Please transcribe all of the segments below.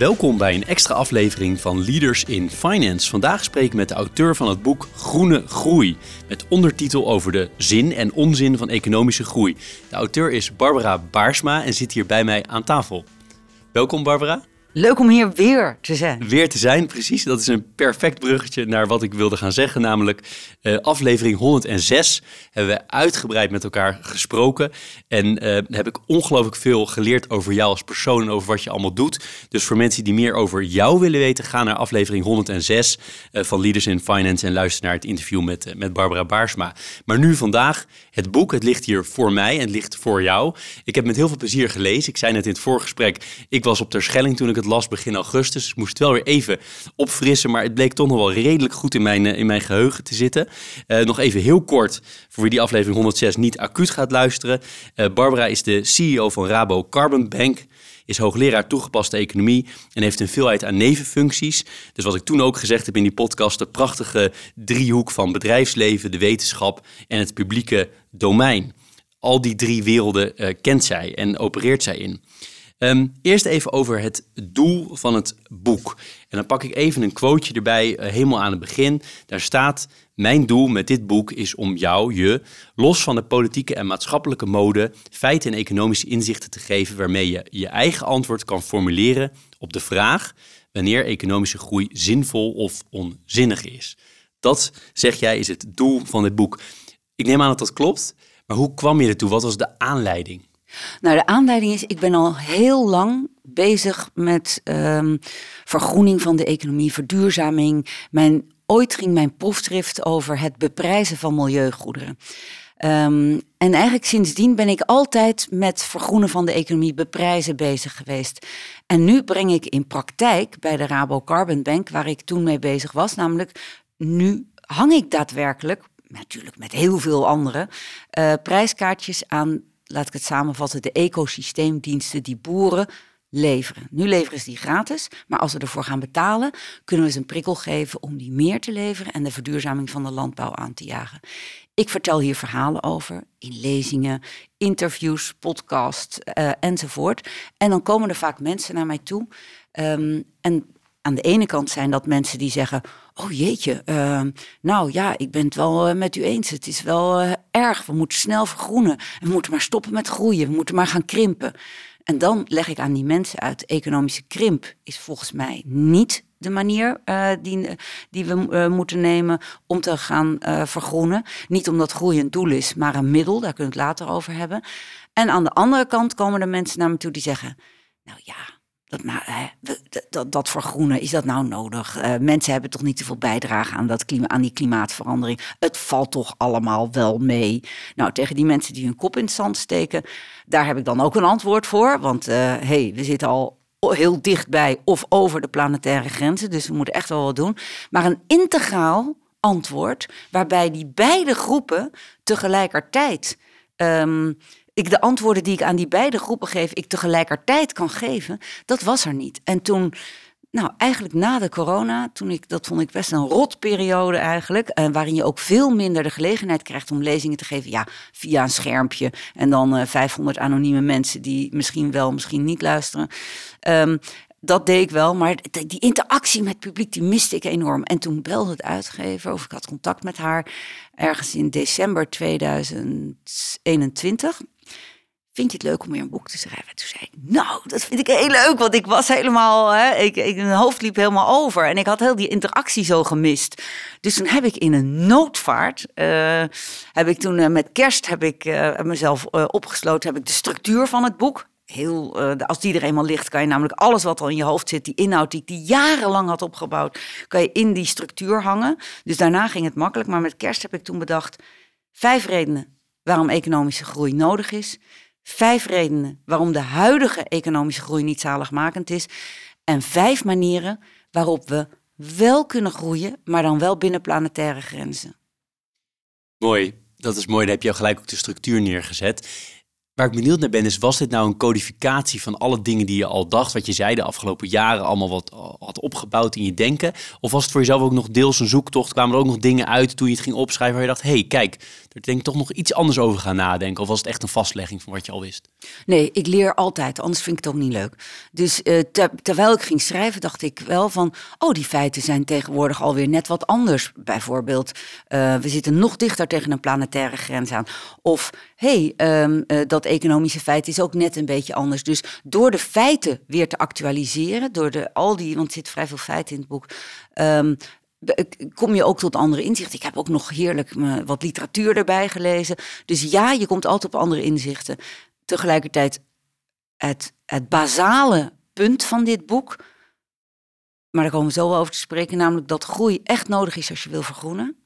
Welkom bij een extra aflevering van Leaders in Finance. Vandaag spreek ik met de auteur van het boek Groene Groei, met ondertitel over de zin en onzin van economische groei. De auteur is Barbara Baarsma en zit hier bij mij aan tafel. Welkom Barbara. Leuk om hier weer te zijn. Weer te zijn, precies. Dat is een perfect bruggetje naar wat ik wilde gaan zeggen. Namelijk uh, aflevering 106 hebben we uitgebreid met elkaar gesproken. En uh, heb ik ongelooflijk veel geleerd over jou als persoon en over wat je allemaal doet. Dus voor mensen die meer over jou willen weten, ga naar aflevering 106 uh, van Leaders in Finance en luister naar het interview met, met Barbara Baarsma. Maar nu vandaag het boek. Het ligt hier voor mij en het ligt voor jou. Ik heb met heel veel plezier gelezen. Ik zei net in het voorgesprek, ik was op Terschelling toen ik het las begin augustus. Ik moest wel weer even opfrissen, maar het bleek toch nog wel redelijk goed in mijn, in mijn geheugen te zitten. Uh, nog even heel kort, voor wie die aflevering 106 niet acuut gaat luisteren. Uh, Barbara is de CEO van Rabo Carbon Bank is hoogleraar toegepaste economie en heeft een veelheid aan nevenfuncties. Dus wat ik toen ook gezegd heb in die podcast, de prachtige driehoek van bedrijfsleven, de wetenschap en het publieke domein. Al die drie werelden uh, kent zij en opereert zij in. Um, eerst even over het doel van het boek. En dan pak ik even een quoteje erbij, uh, helemaal aan het begin. Daar staat: Mijn doel met dit boek is om jou, je, los van de politieke en maatschappelijke mode, feiten en economische inzichten te geven waarmee je je eigen antwoord kan formuleren op de vraag wanneer economische groei zinvol of onzinnig is. Dat, zeg jij, is het doel van dit boek. Ik neem aan dat dat klopt, maar hoe kwam je ertoe? Wat was de aanleiding? Nou, de aanleiding is, ik ben al heel lang bezig met um, vergroening van de economie, verduurzaming. Mijn, ooit ging mijn proefschrift over het beprijzen van milieugoederen. Um, en eigenlijk sindsdien ben ik altijd met vergroenen van de economie, beprijzen bezig geweest. En nu breng ik in praktijk bij de Rabo Carbon Bank, waar ik toen mee bezig was, namelijk nu hang ik daadwerkelijk, natuurlijk met heel veel andere, uh, prijskaartjes aan laat ik het samenvatten, de ecosysteemdiensten die boeren leveren. Nu leveren ze die gratis, maar als we ervoor gaan betalen, kunnen we ze een prikkel geven om die meer te leveren en de verduurzaming van de landbouw aan te jagen. Ik vertel hier verhalen over in lezingen, interviews, podcasts uh, enzovoort. En dan komen er vaak mensen naar mij toe. Um, en aan de ene kant zijn dat mensen die zeggen: Oh jeetje, uh, nou ja, ik ben het wel uh, met u eens. Het is wel uh, erg. We moeten snel vergroenen. We moeten maar stoppen met groeien. We moeten maar gaan krimpen. En dan leg ik aan die mensen uit: economische krimp is volgens mij niet de manier die, die we moeten nemen om te gaan vergroenen. Niet omdat groei een doel is, maar een middel. Daar kunnen we het later over hebben. En aan de andere kant komen er mensen naar me toe die zeggen: Nou ja dat, nou, hè, dat, dat vergroenen, is dat nou nodig? Uh, mensen hebben toch niet zoveel bijdrage aan, dat aan die klimaatverandering. Het valt toch allemaal wel mee? Nou, tegen die mensen die hun kop in het zand steken, daar heb ik dan ook een antwoord voor. Want uh, hey, we zitten al heel dichtbij of over de planetaire grenzen, dus we moeten echt wel wat doen. Maar een integraal antwoord, waarbij die beide groepen tegelijkertijd. Um, ik de antwoorden die ik aan die beide groepen geef, ik tegelijkertijd kan geven, dat was er niet. En toen, nou eigenlijk na de corona, toen ik, dat vond ik best een rotperiode eigenlijk, en eh, waarin je ook veel minder de gelegenheid krijgt om lezingen te geven, ja, via een schermpje en dan uh, eh, 500 anonieme mensen die misschien wel, misschien niet luisteren. Um, dat deed ik wel, maar die interactie met het publiek, die miste ik enorm. En toen belde het uitgever, of ik had contact met haar, ergens in december 2021 vind je het leuk om weer een boek te schrijven? Toen zei ik, nou, dat vind ik heel leuk, want ik was helemaal, hè, ik, ik, mijn hoofd liep helemaal over en ik had heel die interactie zo gemist. Dus toen heb ik in een noodvaart, uh, heb ik toen uh, met kerst, heb ik uh, mezelf opgesloten, heb ik de structuur van het boek, heel, als die er eenmaal ligt, kan je namelijk alles wat al in je hoofd zit, die inhoud die ik die jarenlang had opgebouwd, kan je in die structuur hangen. Dus daarna ging het makkelijk, maar met kerst heb ik toen bedacht, vijf redenen waarom economische groei nodig is. Vijf redenen waarom de huidige economische groei niet zaligmakend is. En vijf manieren waarop we wel kunnen groeien, maar dan wel binnen planetaire grenzen. Mooi, dat is mooi. Dan heb je al gelijk ook de structuur neergezet. Waar ik benieuwd naar ben, is was dit nou een codificatie van alle dingen die je al dacht, wat je zei de afgelopen jaren allemaal wat had opgebouwd in je denken? Of was het voor jezelf ook nog deels een zoektocht? Kwamen er ook nog dingen uit toen je het ging opschrijven waar je dacht, hey, kijk, er denk ik toch nog iets anders over gaan nadenken? Of was het echt een vastlegging van wat je al wist? Nee, ik leer altijd, anders vind ik het ook niet leuk. Dus uh, terwijl ik ging schrijven, dacht ik wel van, oh, die feiten zijn tegenwoordig alweer net wat anders. Bijvoorbeeld, uh, we zitten nog dichter tegen een planetaire grens aan. Of, hé, hey, um, uh, dat economische feit is ook net een beetje anders. Dus door de feiten weer te actualiseren, door de, al die, want er zit vrij veel feiten in het boek, um, kom je ook tot andere inzichten. Ik heb ook nog heerlijk wat literatuur erbij gelezen. Dus ja, je komt altijd op andere inzichten. Tegelijkertijd, het, het basale punt van dit boek, maar daar komen we zo over te spreken, namelijk dat groei echt nodig is als je wil vergroenen.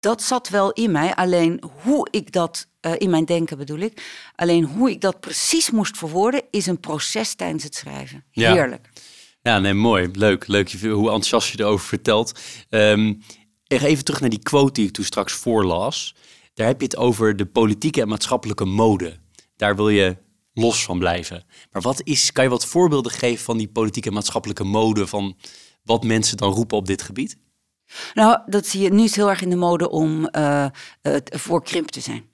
Dat zat wel in mij, alleen hoe ik dat, uh, in mijn denken bedoel ik, alleen hoe ik dat precies moest verwoorden, is een proces tijdens het schrijven. Heerlijk. Ja, nee, mooi. Leuk. Leuk hoe enthousiast je erover vertelt. Um, even terug naar die quote die ik toen straks voorlas. Daar heb je het over de politieke en maatschappelijke mode. Daar wil je los van blijven. Maar wat is, kan je wat voorbeelden geven van die politieke en maatschappelijke mode, van wat mensen dan roepen op dit gebied? Nou, dat zie je nu is heel erg in de mode om uh, voor krimp te zijn.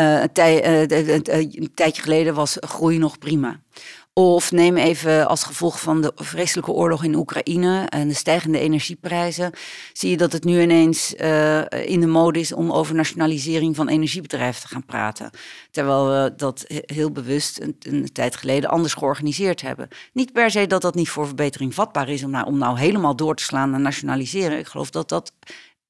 Uh, een, een, tijdje geleden was groei nog prima. Of neem even als gevolg van de vreselijke oorlog in Oekraïne en de stijgende energieprijzen, zie je dat het nu ineens uh, in de mode is om over nationalisering van energiebedrijven te gaan praten. Terwijl we dat heel bewust een, een, tijd geleden anders georganiseerd hebben. Niet per se dat dat niet voor verbetering vatbaar is om nou, om nou helemaal door te slaan naar nationaliseren. Ik geloof dat dat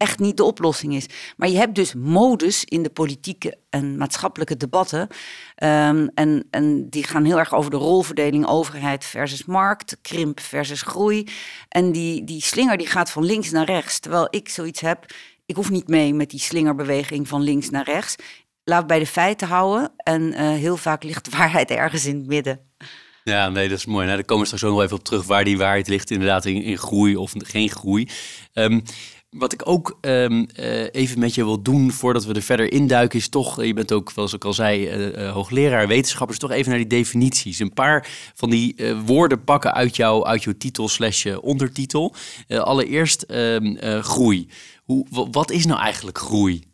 echt niet de oplossing is. Maar je hebt dus modus in de politieke en maatschappelijke debatten. Um, en, en die gaan heel erg over de rolverdeling overheid versus markt, krimp versus groei. En die, die slinger die gaat van links naar rechts. Terwijl ik zoiets heb, ik hoef niet mee met die slingerbeweging van links naar rechts. Laat bij de feiten houden. En uh, heel vaak ligt de waarheid ergens in het midden. Ja, nee, dat is mooi. Nou, daar komen we straks ook nog even op terug waar die waarheid ligt, inderdaad, in, in groei of geen groei. Um, wat ik ook um, uh, even met je wil doen voordat we er verder induiken, is toch, je bent ook, zoals ik al zei, uh, uh, hoogleraar, wetenschappers, toch even naar die definities. Een paar van die woorden pakken uit, jou, uit jouw titel slash ondertitel. allereerst um, groei. Hoe, wat is nou eigenlijk groei?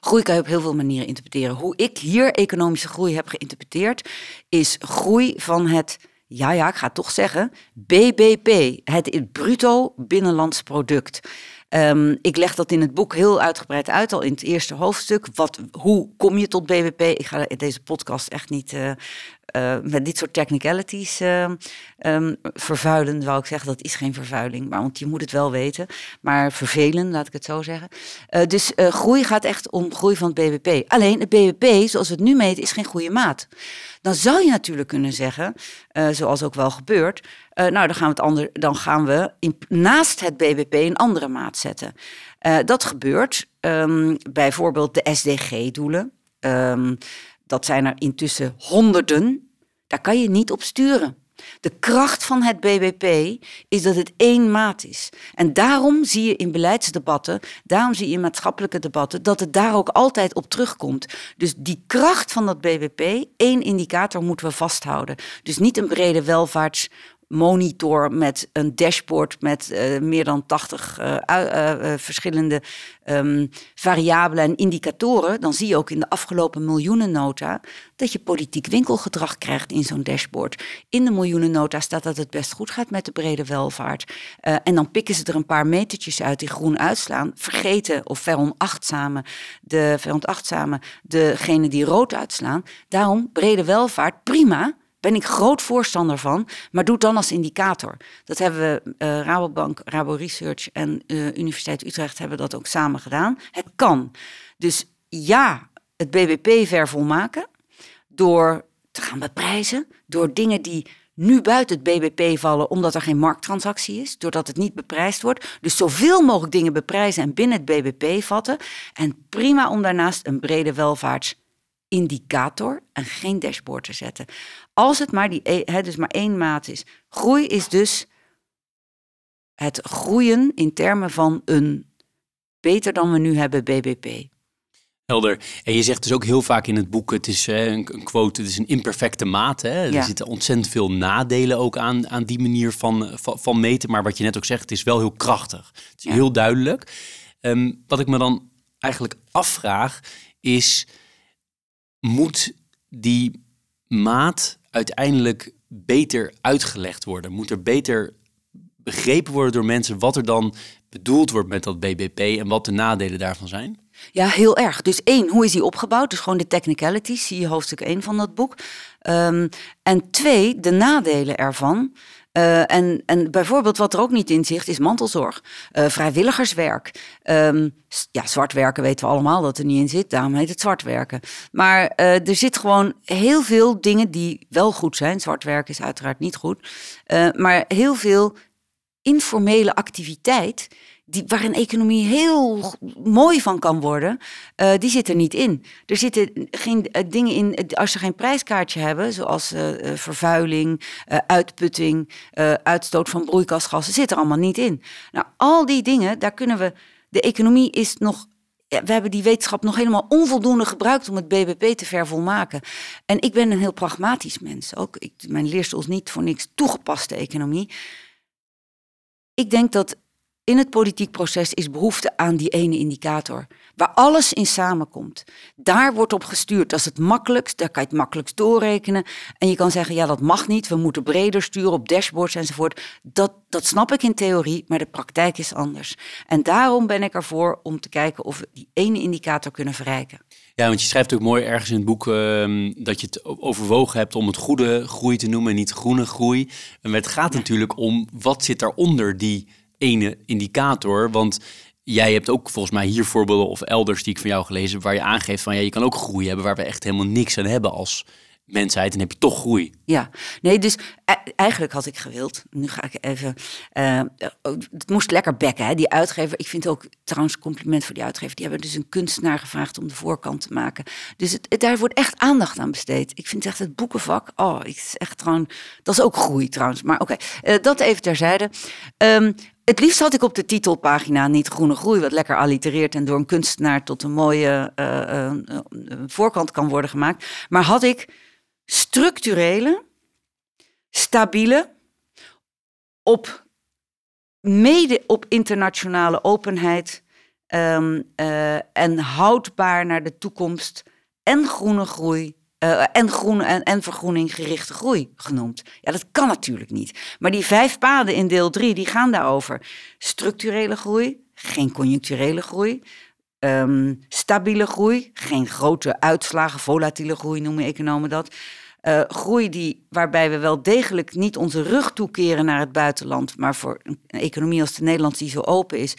Groei kan je op heel veel manieren interpreteren. Hoe ik hier economische groei heb geïnterpreteerd, is groei van het ja, ja, ik ga het toch zeggen, BBP, het bruto binnenlands product. Um, ik leg dat in het boek heel uitgebreid uit, al in het eerste hoofdstuk. Wat, hoe kom je tot BBP? Ik ga deze podcast echt niet uh, uh, met dit soort technicalities uh, vervuilen, zou ik zeggen. Dat is geen vervuiling, maar want je moet het wel weten. Maar vervelen, laat ik het zo zeggen. dus groei gaat echt om groei van het BBP. Alleen het BBP, zoals we het nu meten, is geen goede maat. Dan zou je natuurlijk kunnen zeggen, zoals ook wel gebeurt, nou dan gaan we, het ander, dan gaan we naast het BBP een andere maat zetten. Dat gebeurt um, bijvoorbeeld de SDG-doelen. Um, dat zijn er intussen honderden. Daar kan je niet op sturen. De kracht van het BBP is dat het één maat is. En daarom zie je in beleidsdebatten, daarom zie je in maatschappelijke debatten, dat het daar ook altijd op terugkomt. Dus die kracht van dat BBP, één indicator moeten we vasthouden. Dus niet een brede welvaarts monitor met een dashboard met uh, meer dan 80 uh, uh, verschillende um, variabelen en indicatoren, dan zie je ook in de afgelopen miljoenennota dat je politiek winkelgedrag krijgt in zo'n dashboard. In de miljoenennota staat dat het best goed gaat met de brede welvaart. en dan pikken ze er een paar metertjes uit die groen uitslaan, vergeten of veronachtzamen de, veronachtzamen degene die rood uitslaan. Daarom brede welvaart, prima, ben ik groot voorstander van, maar doe het dan als indicator. Dat hebben we, uh, Rabobank, Rabo Research en uh, Universiteit Utrecht hebben dat ook samen gedaan. Het kan. Dus ja, het BBP vervolmaken door te gaan beprijzen, door dingen die nu buiten het BBP vallen omdat er geen markttransactie is, doordat het niet beprijsd wordt. Dus zoveel mogelijk dingen beprijzen en binnen het BBP vatten. En prima om daarnaast een brede welvaarts indicator en geen dashboard te zetten. Als het maar, die, hè, dus maar één maat is. Groei is dus het groeien in termen van een beter dan we nu hebben BBP. Helder. En je zegt dus ook heel vaak in het boek, het is een, quote, het is een imperfecte maat. Hè? Er zitten ontzettend veel nadelen ook aan, aan die manier van, van, van, meten. Maar wat je net ook zegt, het is wel heel krachtig. Het is heel duidelijk. Ehm, wat ik me dan eigenlijk afvraag is, moet die maat uiteindelijk beter uitgelegd worden? Moet er beter begrepen worden door mensen wat er dan bedoeld wordt met dat BBP en wat de nadelen daarvan zijn? Ja, heel erg. Dus één, hoe is die opgebouwd? Dus gewoon de technicalities, zie je hoofdstuk 1 van dat boek. Um, en twee, de nadelen ervan. Uh, en, en bijvoorbeeld wat er ook niet in zit, is mantelzorg, uh, vrijwilligerswerk. Um, ja, zwart werken weten we allemaal dat er niet in zit, daarom heet het zwart werken. Maar uh, er zit gewoon heel veel dingen die wel goed zijn. Zwart werken is uiteraard niet goed. maar heel veel informele activiteit die, waar een economie heel mooi van kan worden, uh, die zit er niet in. Er zitten geen uh, dingen in, als ze geen prijskaartje hebben, zoals vervuiling, uitputting, uitstoot van broeikasgassen, zit er allemaal niet in. Nou, al die dingen, daar kunnen we. De economie is nog we hebben die wetenschap nog helemaal onvoldoende gebruikt om het BBP te vervolmaken. En ik ben een heel pragmatisch mens. Ook ik, mijn leerstoel is niet voor niks toegepaste economie. Ik denk dat in het politiek proces is behoefte aan die ene indicator. Waar alles in samenkomt. Daar wordt op gestuurd. Dat is het makkelijkst. Daar kan je het makkelijkst doorrekenen. En je kan zeggen, ja, dat mag niet. We moeten breder sturen op dashboards enzovoort. Dat, dat snap ik in theorie, maar de praktijk is anders. En daarom ben ik ervoor om te kijken of we die ene indicator kunnen verrijken. Ja, want je schrijft ook mooi ergens in het boek ehm, dat je het overwogen hebt om het goede groei te noemen en niet groene groei. En het gaat natuurlijk om wat zit daaronder die ene indicator. Want jij hebt ook volgens mij hier voorbeelden of elders die ik van jou gelezen heb, waar je aangeeft van ja, je kan ook groei hebben waar we echt helemaal niks aan hebben als mensheid en heb je toch groei. Ja, nee, dus e-, eigenlijk had ik gewild. Nu ga ik even. Uh, het moest lekker bekken, hè, die uitgever. Ik vind ook trouwens compliment voor die uitgever. Die hebben dus een kunstenaar gevraagd om de voorkant te maken. Dus het, daar wordt echt aandacht aan besteed. Ik vind echt het boekenvak. Oh, ik is echt gewoon. Dat is ook groei trouwens. Maar oké, uh, dat even terzijde. Um, het liefst had ik op de titelpagina niet groene groei, wat lekker allitereert en door een kunstenaar tot een mooie uh, uh, voorkant kan worden gemaakt. Maar had ik structurele, stabiele, op mede op internationale openheid um, uh, en houdbaar naar de toekomst en groene groei uh, en, groen en, en vergroening gerichte groei genoemd. Ja, dat kan natuurlijk niet. Maar die vijf paden in deel drie, die gaan daarover. Structurele groei, geen conjuncturele groei. Um, stabiele groei, geen grote uitslagen, volatiele groei noemen economen dat. Uh, groei die, waarbij we wel degelijk niet onze rug toekeren naar het buitenland, maar voor een economie als de Nederlandse die zo open is,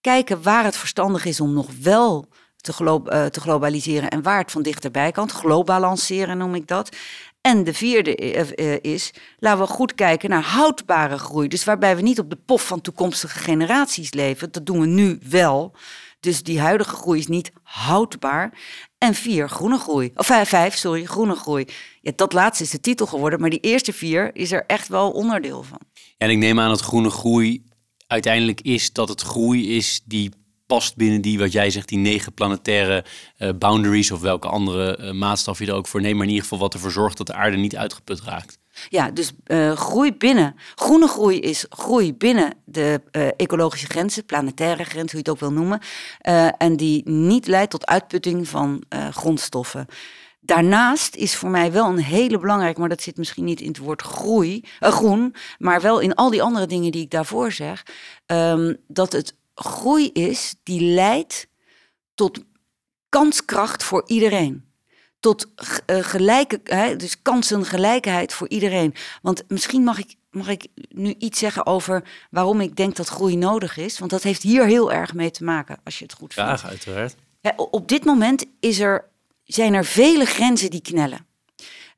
kijken waar het verstandig is om nog wel te, uh, te globaliseren en waar het van dichterbij kan. Globalanceren noem ik dat. En de vierde uh, is, laten we goed kijken naar houdbare groei. Dus waarbij we niet op de pof van toekomstige generaties leven. Dat doen we nu wel. Dus die huidige groei is niet houdbaar. En vier, groene groei. Of vijf, vijf sorry, groene groei. Ja, dat laatste is de titel geworden, maar die eerste vier is er echt wel onderdeel van. En ik neem aan dat groene groei uiteindelijk is dat het groei is die past binnen die, wat jij zegt, die negen planetaire uh, boundaries of welke andere uh, maatstaf je er ook voor neemt, maar in ieder geval wat ervoor zorgt dat de aarde niet uitgeput raakt. Ja, dus uh, groei binnen. Groene groei is groei binnen de ecologische grenzen, planetaire grenzen, hoe je het ook wil noemen. en die niet leidt tot uitputting van grondstoffen. Daarnaast is voor mij wel een hele belangrijk, maar dat zit misschien niet in het woord groei, groen, maar wel in al die andere dingen die ik daarvoor zeg, um, dat het groei is die leidt tot kanskracht voor iedereen. Tot uh, gelijke, hè, dus kansengelijkheid voor iedereen. Want misschien mag ik, mag ik nu iets zeggen over waarom ik denk dat groei nodig is. Want dat heeft hier heel erg mee te maken, als je het goed vindt. Graag, uiteraard. op dit moment is er, zijn er vele grenzen die knellen.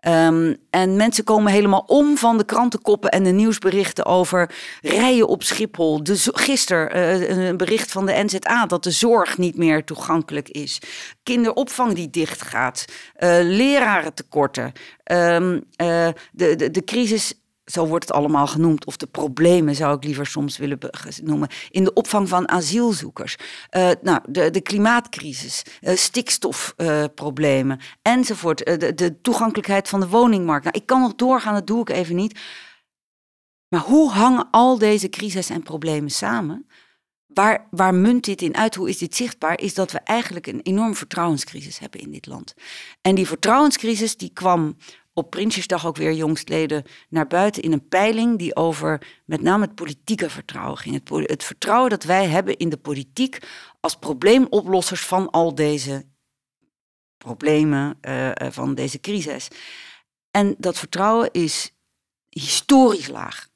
Ehm, en mensen komen helemaal om van de krantenkoppen en de nieuwsberichten over rijen op Schiphol. De, gisteren uh, een bericht van de NZA dat de zorg niet meer toegankelijk is. Kinderopvang die dichtgaat. Uh, lerarentekorten. Um, de, de, de crisis zo wordt het allemaal genoemd, of de problemen zou ik liever soms willen noemen, in de opvang van asielzoekers. Uh, nou, de, de klimaatcrisis, uh, stikstofproblemen uh, enzovoort. de, de toegankelijkheid van de woningmarkt. Nou, ik kan nog doorgaan, dat doe ik even niet. Maar hoe hangen al deze crises en problemen samen? Waar, waar munt dit in uit? Hoe is dit zichtbaar? Is dat we eigenlijk een enorme vertrouwenscrisis hebben in dit land. En die vertrouwenscrisis die kwam op Prinsjesdag ook weer jongstleden naar buiten in een peiling die over met name het politieke vertrouwen ging. Het, het vertrouwen dat wij hebben in de politiek als probleemoplossers van al deze problemen, uh, van deze crisis. En dat vertrouwen is historisch laag.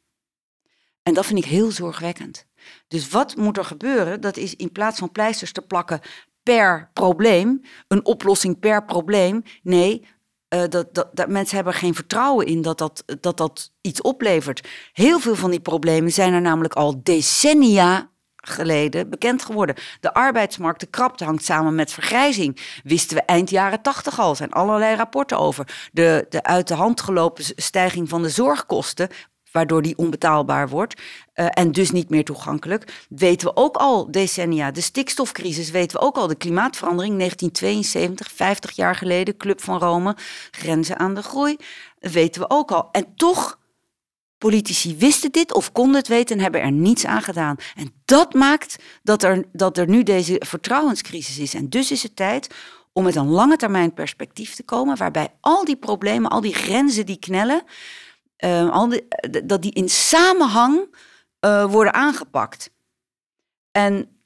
En dat vind ik heel zorgwekkend. Dus wat moet er gebeuren? Dat is in plaats van pleisters te plakken per probleem, een oplossing per probleem. Nee, uh, dat, dat, dat, mensen hebben geen vertrouwen in dat dat, dat dat iets oplevert. Heel veel van die problemen zijn er namelijk al decennia geleden bekend geworden. De arbeidsmarkt, de krapte hangt samen met vergrijzing. Wisten we eind jaren tachtig al, zijn allerlei rapporten over. De, de uit de hand gelopen stijging van de zorgkosten waardoor die onbetaalbaar wordt uh, en dus niet meer toegankelijk, weten we ook al decennia. De stikstofcrisis weten we ook al. De klimaatverandering 1972, 50 jaar geleden, Club van Rome, grenzen aan de groei, weten we ook al. En toch, politici wisten dit of konden het weten en hebben er niets aan gedaan. En dat maakt dat er, dat er nu deze vertrouwenscrisis is. En dus is het tijd om met een lange termijn perspectief te komen, waarbij al die problemen, al die grenzen die knellen, al die, dat die in samenhang uh, worden aangepakt. En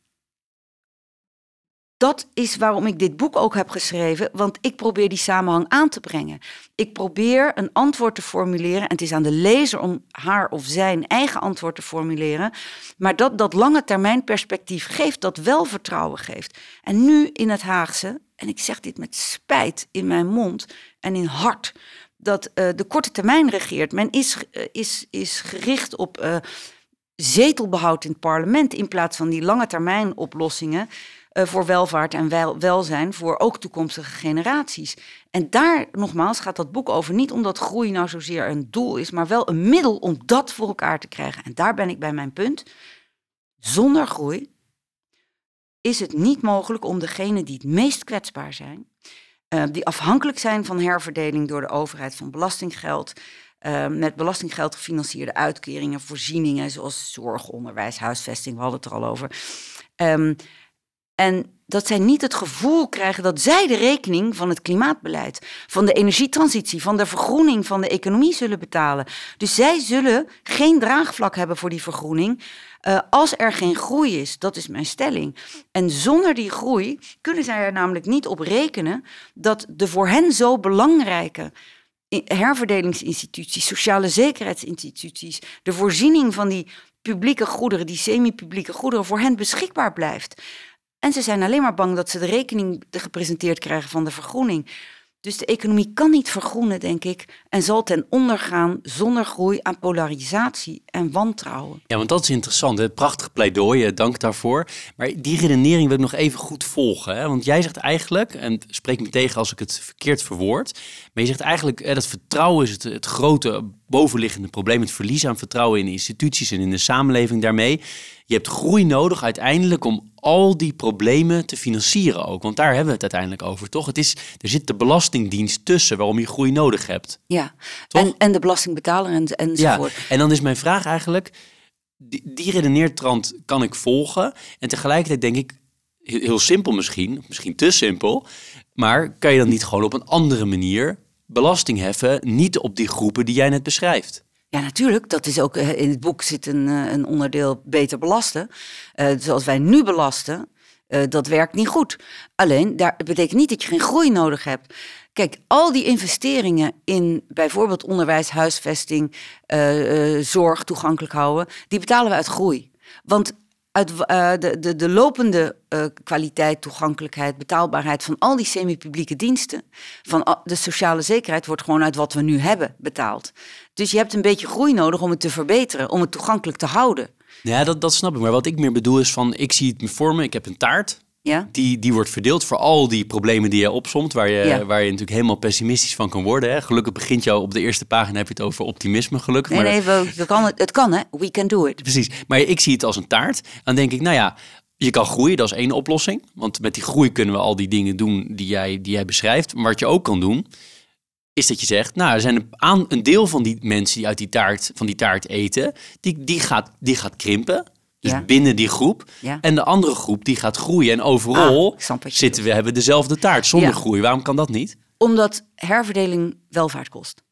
dat is waarom ik dit boek ook heb geschreven, want ik probeer die samenhang aan te brengen. Ik probeer een antwoord te formuleren en het is aan de lezer om haar of zijn eigen antwoord te formuleren, maar dat dat lange termijn perspectief geeft, dat wel vertrouwen geeft. En nu in het Haagse, en ik zeg dit met spijt in mijn mond en in hart, dat uh, de korte termijn regeert. Men is, uh, is, is gericht op uh, zetelbehoud in het parlement in plaats van die lange termijn oplossingen voor welvaart en wel, welzijn voor ook toekomstige generaties. En daar nogmaals gaat dat boek over niet omdat groei nou zozeer een doel is, maar wel een middel om dat voor elkaar te krijgen. En daar ben ik bij mijn punt. Zonder groei is het niet mogelijk om degenen die het meest kwetsbaar zijn, uh, die afhankelijk zijn van herverdeling door de overheid van belastinggeld. Uh, met belastinggeld gefinancierde uitkeringen, voorzieningen zoals zorg, onderwijs, huisvesting, we hadden het er al over. Um, en dat zij niet het gevoel krijgen dat zij de rekening van het klimaatbeleid, van de energietransitie, van de vergroening van de economie zullen betalen. Dus zij zullen geen draagvlak hebben voor die vergroening. Uh, als er geen groei is, dat is mijn stelling. En zonder die groei kunnen zij er namelijk niet op rekenen dat de voor hen zo belangrijke herverdelingsinstituties, sociale zekerheidsinstituties, de voorziening van die publieke goederen, die semi-publieke goederen, voor hen beschikbaar blijft. En ze zijn alleen maar bang dat ze de rekening gepresenteerd krijgen van de vergroening. Dus de economie kan niet vergroenen, denk ik, en zal ten onder gaan zonder groei aan polarisatie en wantrouwen. Ja, want dat is interessant. Hè? Prachtig pleidooi, dank daarvoor. Maar die redenering wil ik nog even goed volgen. Hè? Want jij zegt eigenlijk, en spreek me tegen als ik het verkeerd verwoord, maar je zegt eigenlijk hè, dat vertrouwen is het, het grote bovenliggende probleem, het verlies aan vertrouwen in instituties en in de samenleving daarmee. Je hebt groei nodig uiteindelijk om al die problemen te financieren ook. Want daar hebben we het uiteindelijk over, toch? Het is, er zit de belastingdienst tussen waarom je groei nodig hebt. Ja, en, en de belastingbetaler en, enzovoort. Ja, en dan is mijn vraag eigenlijk, die, die redeneertrand kan ik volgen. En tegelijkertijd denk ik, heel simpel misschien, misschien te simpel... maar kan je dan niet gewoon op een andere manier belasting heffen... niet op die groepen die jij net beschrijft? Ja, natuurlijk. Dat is ook eh, in het boek zit een, eh, een onderdeel beter belasten. Uh, zoals wij nu belasten, dat werkt niet goed. Alleen, dat betekent niet dat je geen groei nodig hebt. Kijk, al die investeringen in bijvoorbeeld onderwijs, huisvesting, zorg toegankelijk houden, die betalen we uit groei. Want uit uh, de, de, de lopende uh, kwaliteit, toegankelijkheid, betaalbaarheid van al die semi-publieke diensten, van de sociale zekerheid, wordt gewoon uit wat we nu hebben betaald. Dus je hebt een beetje groei nodig om het te verbeteren, om het toegankelijk te houden. Ja, dat, dat snap ik. Maar wat ik meer bedoel is van, ik zie het voor me, ik heb een taart. Ja? Die, die wordt verdeeld voor al die problemen die je opsomt, waar je, waar je natuurlijk helemaal pessimistisch van kan worden. Hè? Gelukkig begint jou op de eerste pagina heb je het over optimisme, gelukkig. Nee, nee, we, we kan het, het kan hè, we can do it. Precies, maar ik zie het als een taart. Dan denk ik, nou ja, je kan groeien, dat is één oplossing. Want met die groei kunnen we al die dingen doen die jij, die jij beschrijft. Maar wat je ook kan doen, is dat je zegt, nou, er zijn een, aan, een deel van die mensen die uit die taart, van die taart eten, die, die, gaat, die gaat krimpen. Dus binnen die groep. En de andere groep die gaat groeien. En overal ah, zitten we, hebben dezelfde taart zonder groei. Waarom kan dat niet? Omdat herverdeling welvaart kost.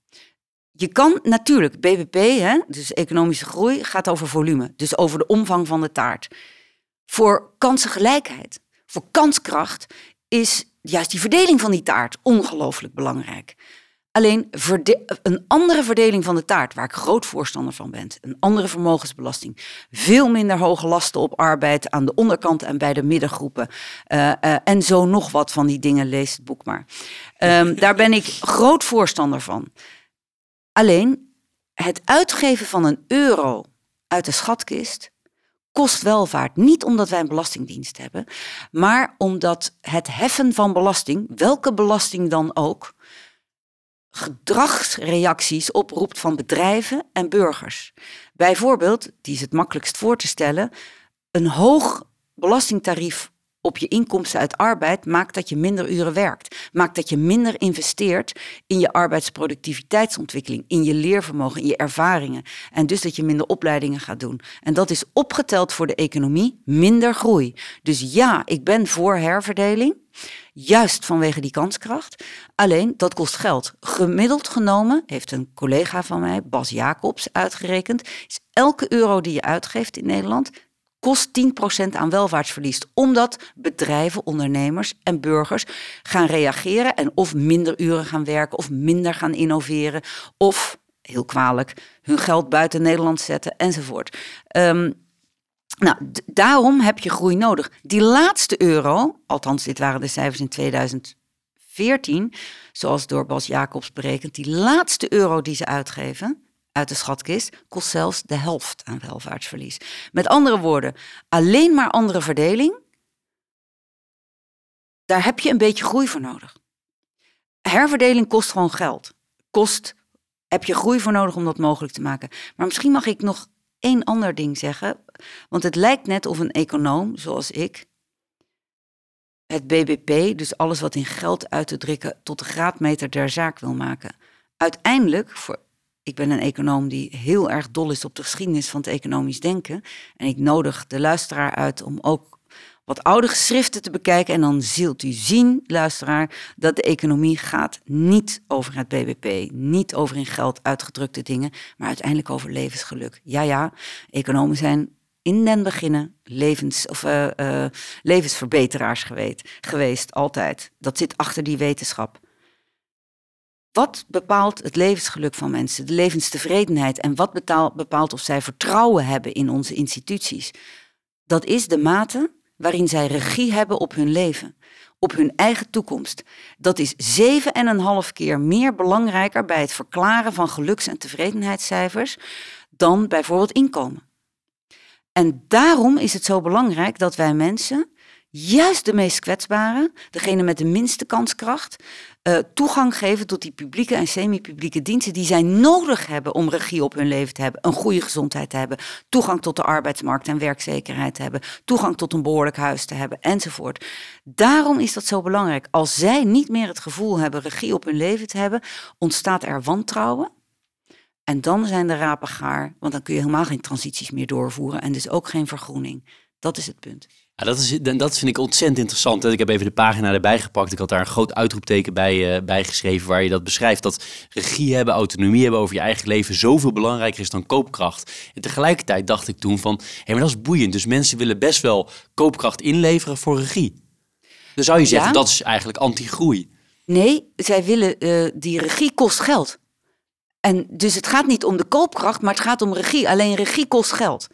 Je kan natuurlijk, BBP, hè, dus economische groei, gaat over volume. Dus over de omvang van de taart. Voor kansengelijkheid, voor kanskracht, is juist die verdeling van die taart ongelooflijk belangrijk. Alleen een andere verdeling van de taart, waar ik groot voorstander van ben, een andere vermogensbelasting, veel minder hoge lasten op arbeid aan de onderkant en bij de middengroepen. Uh, uh, en zo nog wat van die dingen, lees het boek maar. Um, daar ben ik groot voorstander van. Alleen het uitgeven van een euro uit de schatkist kost welvaart. Niet omdat wij een belastingdienst hebben, maar omdat het heffen van belasting, welke belasting dan ook, gedragsreacties oproept van bedrijven en burgers. Bijvoorbeeld, die is het makkelijkst voor te stellen, een hoog belastingtarief op je inkomsten uit arbeid maakt dat je minder uren werkt. Maakt dat je minder investeert in je arbeidsproductiviteitsontwikkeling, in je leervermogen, in je ervaringen. En dus dat je minder opleidingen gaat doen. En dat is opgeteld voor de economie minder groei. Dus ja, ik ben voor herverdeling. Juist vanwege die kanskracht. Alleen dat kost geld. Gemiddeld genomen, heeft een collega van mij, Bas Jacobs, uitgerekend, is elke euro die je uitgeeft in Nederland kost 10% aan welvaartsverlies. Omdat bedrijven, ondernemers en burgers gaan reageren en of minder uren gaan werken of minder gaan innoveren of, heel kwalijk, hun geld buiten Nederland zetten enzovoort. Um, nou, daarom heb je groei nodig. Die laatste euro, althans dit waren de cijfers in 2014, zoals door Bas Jacobs berekend, die laatste euro die ze uitgeven, uit de schatkist kost zelfs de helft aan welvaartsverlies. Met andere woorden, alleen maar andere verdeling, daar heb je een beetje groei voor nodig. Herverdeling kost gewoon geld. Kost, heb je groei voor nodig om dat mogelijk te maken. Maar misschien mag ik nog één ander ding zeggen. Want het lijkt net of een econoom, zoals ik, het BBP, dus alles wat in geld uit te drukken, tot de graadmeter der zaak wil maken. Uiteindelijk, voor ik ben een econoom die heel erg dol is op de geschiedenis van het economisch denken. En ik nodig de luisteraar uit om ook wat oude geschriften te bekijken. En dan zult u zien, luisteraar, dat de economie gaat niet over het BBP, niet over in geld uitgedrukte dingen, maar uiteindelijk over levensgeluk. Ja, ja, economen zijn in den beginnen levens, of, uh, uh, levensverbeteraars geweest, geweest, altijd. Dat zit achter die wetenschap. Wat bepaalt het levensgeluk van mensen, de levenstevredenheid en wat bepaalt of zij vertrouwen hebben in onze instituties? Dat is de mate waarin zij regie hebben op hun leven, op hun eigen toekomst. Dat is zeven en een half keer meer belangrijker bij het verklaren van geluks- en tevredenheidscijfers dan bijvoorbeeld inkomen. En daarom is het zo belangrijk dat wij mensen, juist de meest kwetsbaren, degene met de minste kanskracht, uh, toegang geven tot die publieke en semi-publieke diensten die zij nodig hebben om regie op hun leven te hebben, een goede gezondheid te hebben, toegang tot de arbeidsmarkt en werkzekerheid te hebben, toegang tot een behoorlijk huis te hebben enzovoort. Daarom is dat zo belangrijk. Als zij niet meer het gevoel hebben regie op hun leven te hebben, ontstaat er wantrouwen. En dan zijn de rapen gaar, want dan kun je helemaal geen transities meer doorvoeren en dus ook geen vergroening. Dat is het punt. Ja, dat, is, dat vind ik ontzettend interessant. Ik heb even de pagina erbij gepakt. Ik had daar een groot uitroepteken bij, uh, bij geschreven waar je dat beschrijft. Dat regie hebben, autonomie hebben over je eigen leven zoveel belangrijker is dan koopkracht. En tegelijkertijd dacht ik toen van, hé, maar dat is boeiend. Dus mensen willen best wel koopkracht inleveren voor regie. Dan zou je zeggen, dat is eigenlijk anti-groei. Nee, zij willen, uh, die regie kost geld. En dus het gaat niet om de koopkracht, maar het gaat om regie. Alleen regie kost geld.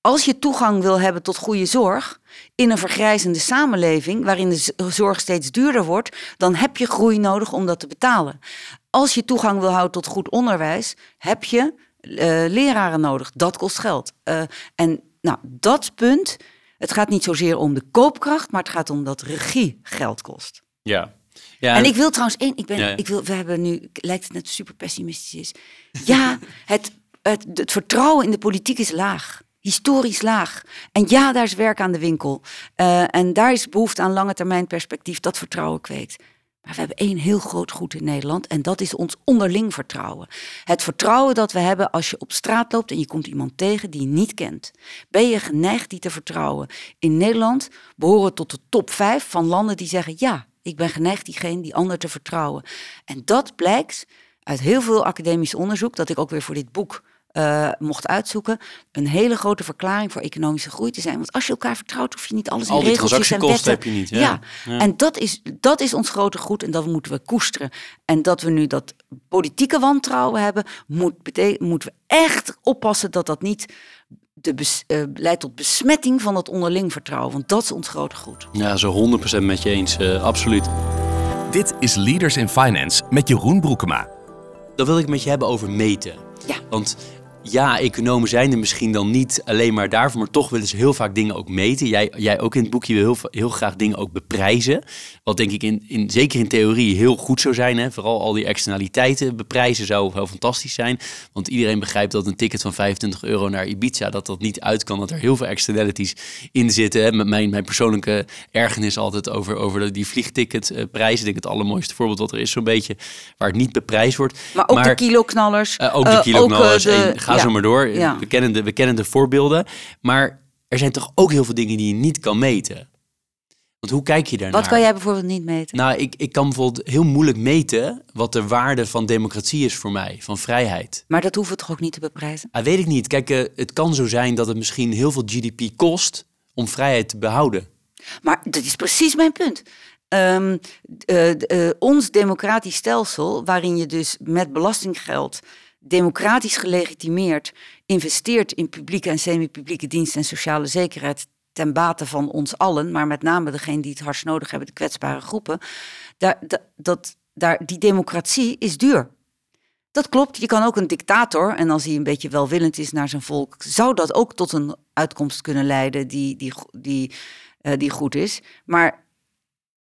als je toegang wil hebben tot goede zorg in een vergrijzende samenleving waarin de zorg steeds duurder wordt, dan heb je groei nodig om dat te betalen. Als je toegang wil houden tot goed onderwijs, heb je uh, leraren nodig. Dat kost geld. Uh, en nou, dat punt, het gaat niet zozeer om de koopkracht, maar het gaat om dat regie geld kost. Ja. Ja, en ik wil trouwens één, ik ben, ik wil, we hebben nu, lijkt het net super pessimistisch is. Ja, het, het, het vertrouwen in de politiek is laag historisch laag. En ja, daar is werk aan de winkel. Uh, en daar is behoefte aan lange termijn perspectief dat vertrouwen kweekt. Maar we hebben één heel groot goed in Nederland en dat is ons onderling vertrouwen. Het vertrouwen dat we hebben als je op straat loopt en je komt iemand tegen die je niet kent. Ben je geneigd die te vertrouwen? In Nederland behoren we tot de top vijf van landen die zeggen ja, ik ben geneigd diegene die ander te vertrouwen. En dat blijkt uit heel veel academisch onderzoek, dat ik ook weer voor dit boek uh, mocht uitzoeken, een hele grote verklaring voor economische groei te zijn. Want als je elkaar vertrouwt, hoef je niet alles in Al regeltjes en wetten. heb je niet. Ja. ja. en dat is, dat is ons grote goed en dat moeten we koesteren. En dat we nu dat politieke wantrouwen hebben, moet moeten we echt oppassen dat dat niet de uh, leidt tot besmetting van het onderling vertrouwen. Want dat is ons grote goed. Ja, zo 100% met je eens, uh, absoluut. Dit is Leaders in Finance met Jeroen Broekema. Dan wil ik met je hebben over meten. Ja. Want ja, economen zijn er misschien dan niet alleen maar daarvoor, maar toch willen ze heel vaak dingen ook meten. Jij, jij ook in het boekje wil heel, heel graag dingen ook beprijzen. Wat denk ik in, in, zeker in theorie heel goed zou zijn. Hè? Vooral al die externaliteiten beprijzen zou heel fantastisch zijn. Want iedereen begrijpt dat een ticket van 25 euro naar Ibiza, dat dat niet uit kan. Dat er heel veel externalities in zitten. Hè? Met mijn, mijn persoonlijke ergernis altijd over, over die vliegticketprijzen. Ik denk het allermooiste voorbeeld wat er is, zo'n beetje waar het niet beprijsd wordt. Maar ook de kiloknallers. Uh, ook de kiloknallers. Uh, de, ga zo maar door. We, kennen de, we kennen de voorbeelden. Maar er zijn toch ook heel veel dingen die je niet kan meten. Want hoe kijk je daarnaar? Wat kan jij bijvoorbeeld niet meten? Nou, ik, ik kan bijvoorbeeld heel moeilijk meten wat de waarde van democratie is voor mij, van vrijheid. Maar dat hoeven we toch ook niet te beprijzen? Ah, weet ik niet. Kijk, uh, het kan zo zijn dat het misschien heel veel GDP kost om vrijheid te behouden. Maar dat is precies mijn punt. Um, uh, uh, ons democratisch stelsel, waarin je dus met belastinggeld democratisch gelegitimeerd investeert in publieke en semi-publieke diensten en sociale zekerheid ten bate van ons allen, maar met name degene die het hardst nodig hebben, de kwetsbare groepen, daar, dat, daar, die democratie is duur. Dat klopt, je kan ook een dictator, en als hij een beetje welwillend is naar zijn volk, zou dat ook tot een uitkomst kunnen leiden die, die, die, uh, die goed is. Maar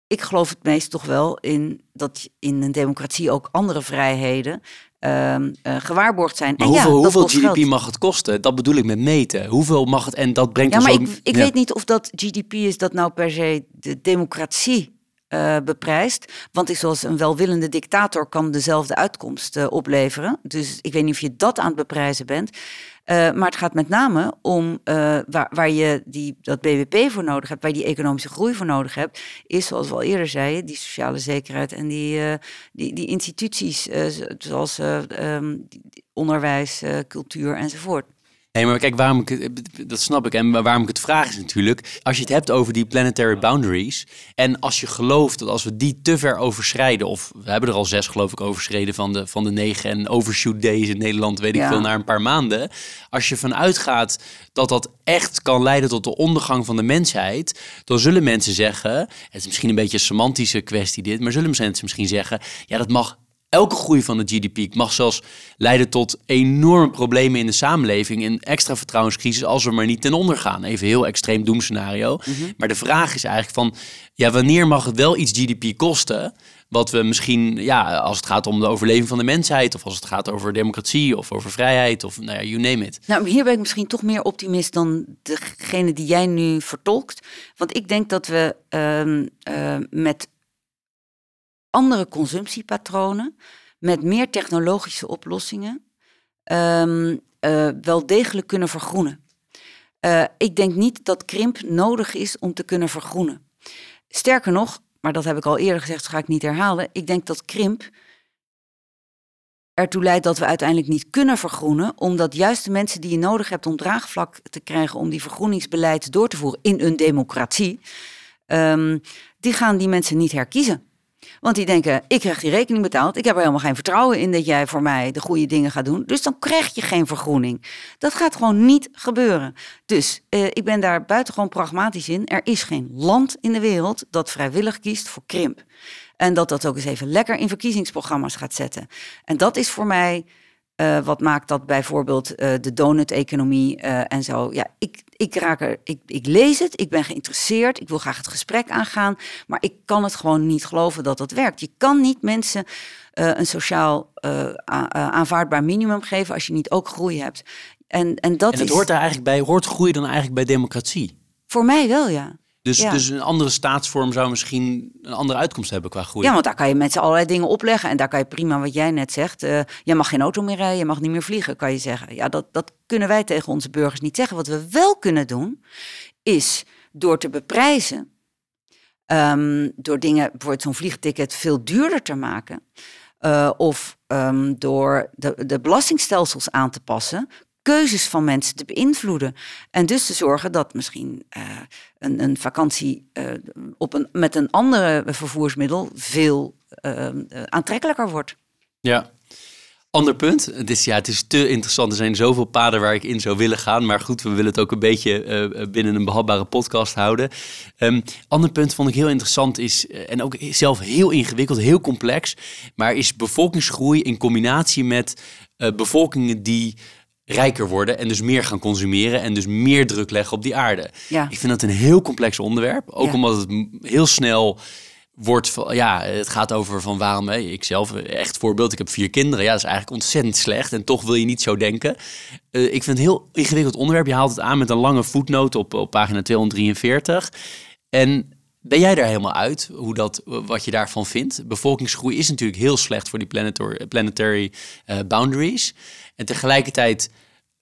ik geloof het meest toch wel in dat in een democratie ook andere vrijheden uh, gewaarborgd zijn. Maar en hoeveel, ja, hoeveel GDP mag het kosten? Dat bedoel ik met meten. Hoeveel mag het en dat brengt ja, maar ik, ik weet niet of dat GDP is dat nou per se de democratie uh, beprijst. Want ik, zoals een welwillende dictator kan dezelfde uitkomst uh, opleveren. Dus ik weet niet of je dat aan het beprijzen bent. Uh, maar het gaat met name om waar, waar je die, dat BBP voor nodig hebt, waar je die economische groei voor nodig hebt, is zoals we al eerder zeiden, die sociale zekerheid en die, die, die instituties zoals um, onderwijs, cultuur enzovoort. Nee, maar kijk, waarom ik, dat snap ik. En waarom ik het vraag is natuurlijk, als je het hebt over die planetary boundaries. En als je gelooft dat als we die te ver overschrijden, of we hebben er al zes geloof ik overschreden van de, van de negen en overshoot days in Nederland, weet ik veel, na een paar maanden. Als je vanuit gaat dat dat echt kan leiden tot de ondergang van de mensheid, dan zullen mensen zeggen, het is misschien een beetje een semantische kwestie dit, maar zullen mensen misschien zeggen, ja dat mag Elke groei van de GDP mag zelfs leiden tot enorme problemen in de samenleving. Een extra vertrouwenscrisis als we maar niet ten onder gaan. Even heel extreem doemscenario. Mm Maar de vraag is eigenlijk van, ja, wanneer mag het wel iets GDP kosten? Wat we misschien, ja, als het gaat om de overleving van de mensheid, of als het gaat over democratie of over vrijheid, of nou ja, you name it. Nou, hier ben ik misschien toch meer optimist dan degene die jij nu vertolkt. Want ik denk dat we uh, met andere consumptiepatronen, met meer technologische oplossingen, um, uh, wel degelijk kunnen vergroenen. Uh, ik denk niet dat krimp nodig is om te kunnen vergroenen. Sterker nog, maar dat heb ik al eerder gezegd, dat ga ik niet herhalen. Ik denk dat krimp ertoe leidt dat we uiteindelijk niet kunnen vergroenen, omdat juist de mensen die je nodig hebt om draagvlak te krijgen om die vergroeningsbeleid door te voeren in een democratie, um, die gaan die mensen niet herkiezen. Want die denken, ik krijg die rekening betaald. Ik heb er helemaal geen vertrouwen in dat jij voor mij de goede dingen gaat doen. Dus dan krijg je geen vergroening. Dat gaat gewoon niet gebeuren. Dus eh, ik ben daar buitengewoon pragmatisch in. Er is geen land in de wereld dat vrijwillig kiest voor krimp. En dat dat ook eens even lekker in verkiezingsprogramma's gaat zetten. En dat is voor mij uh, wat maakt dat bijvoorbeeld uh, de donut-economie uh, en zo. Ja, ik, ik, raak er, ik, ik lees het, ik ben geïnteresseerd, ik wil graag het gesprek aangaan, maar ik kan het gewoon niet geloven dat dat werkt. Je kan niet mensen een sociaal aanvaardbaar minimum geven als je niet ook groei hebt. En, en dat en het is... hoort daar eigenlijk bij, hoort groei dan eigenlijk bij democratie? Voor mij wel, ja. Dus, dus een andere staatsvorm zou misschien een andere uitkomst hebben qua groei. Ja, want daar kan je met z'n allerlei dingen opleggen. En daar kan je prima, wat jij net zegt, uh, je mag geen auto meer rijden, je mag niet meer vliegen, kan je zeggen. Ja, dat, dat kunnen wij tegen onze burgers niet zeggen. Wat we wel kunnen doen, is door te beprijzen, um, door dingen, bijvoorbeeld zo'n vliegticket veel duurder te maken. Uh, of um, door de, de belastingstelsels aan te passen, keuzes van mensen te beïnvloeden. En dus te zorgen dat misschien uh, een, een, vakantie uh, op een, met een andere vervoersmiddel veel uh, aantrekkelijker wordt. Ja. Ander punt. Het is, ja, het is te interessant. Er zijn zoveel paden waar ik in zou willen gaan. Maar goed, we willen het ook een beetje binnen een behapbare podcast houden. Um, ander punt vond ik heel interessant is, en ook zelf heel ingewikkeld, heel complex. Maar is bevolkingsgroei in combinatie met bevolkingen die rijker worden en dus meer gaan consumeren en dus meer druk leggen op die aarde. Ja. Ik vind dat een heel complex onderwerp, ook Ja. omdat het heel snel wordt van, ja, het gaat over van waarom, hè, ik zelf, echt voorbeeld, ik heb vier kinderen, ja, dat is eigenlijk ontzettend slecht en toch wil je niet zo denken. Eh, ik vind het een heel ingewikkeld onderwerp, je haalt het aan met een lange voetnoot op, op pagina 243 en ben jij daar helemaal uit, hoe dat, wat je daarvan vindt? Bevolkingsgroei is natuurlijk heel slecht voor die planetary, planetary eh, boundaries. En tegelijkertijd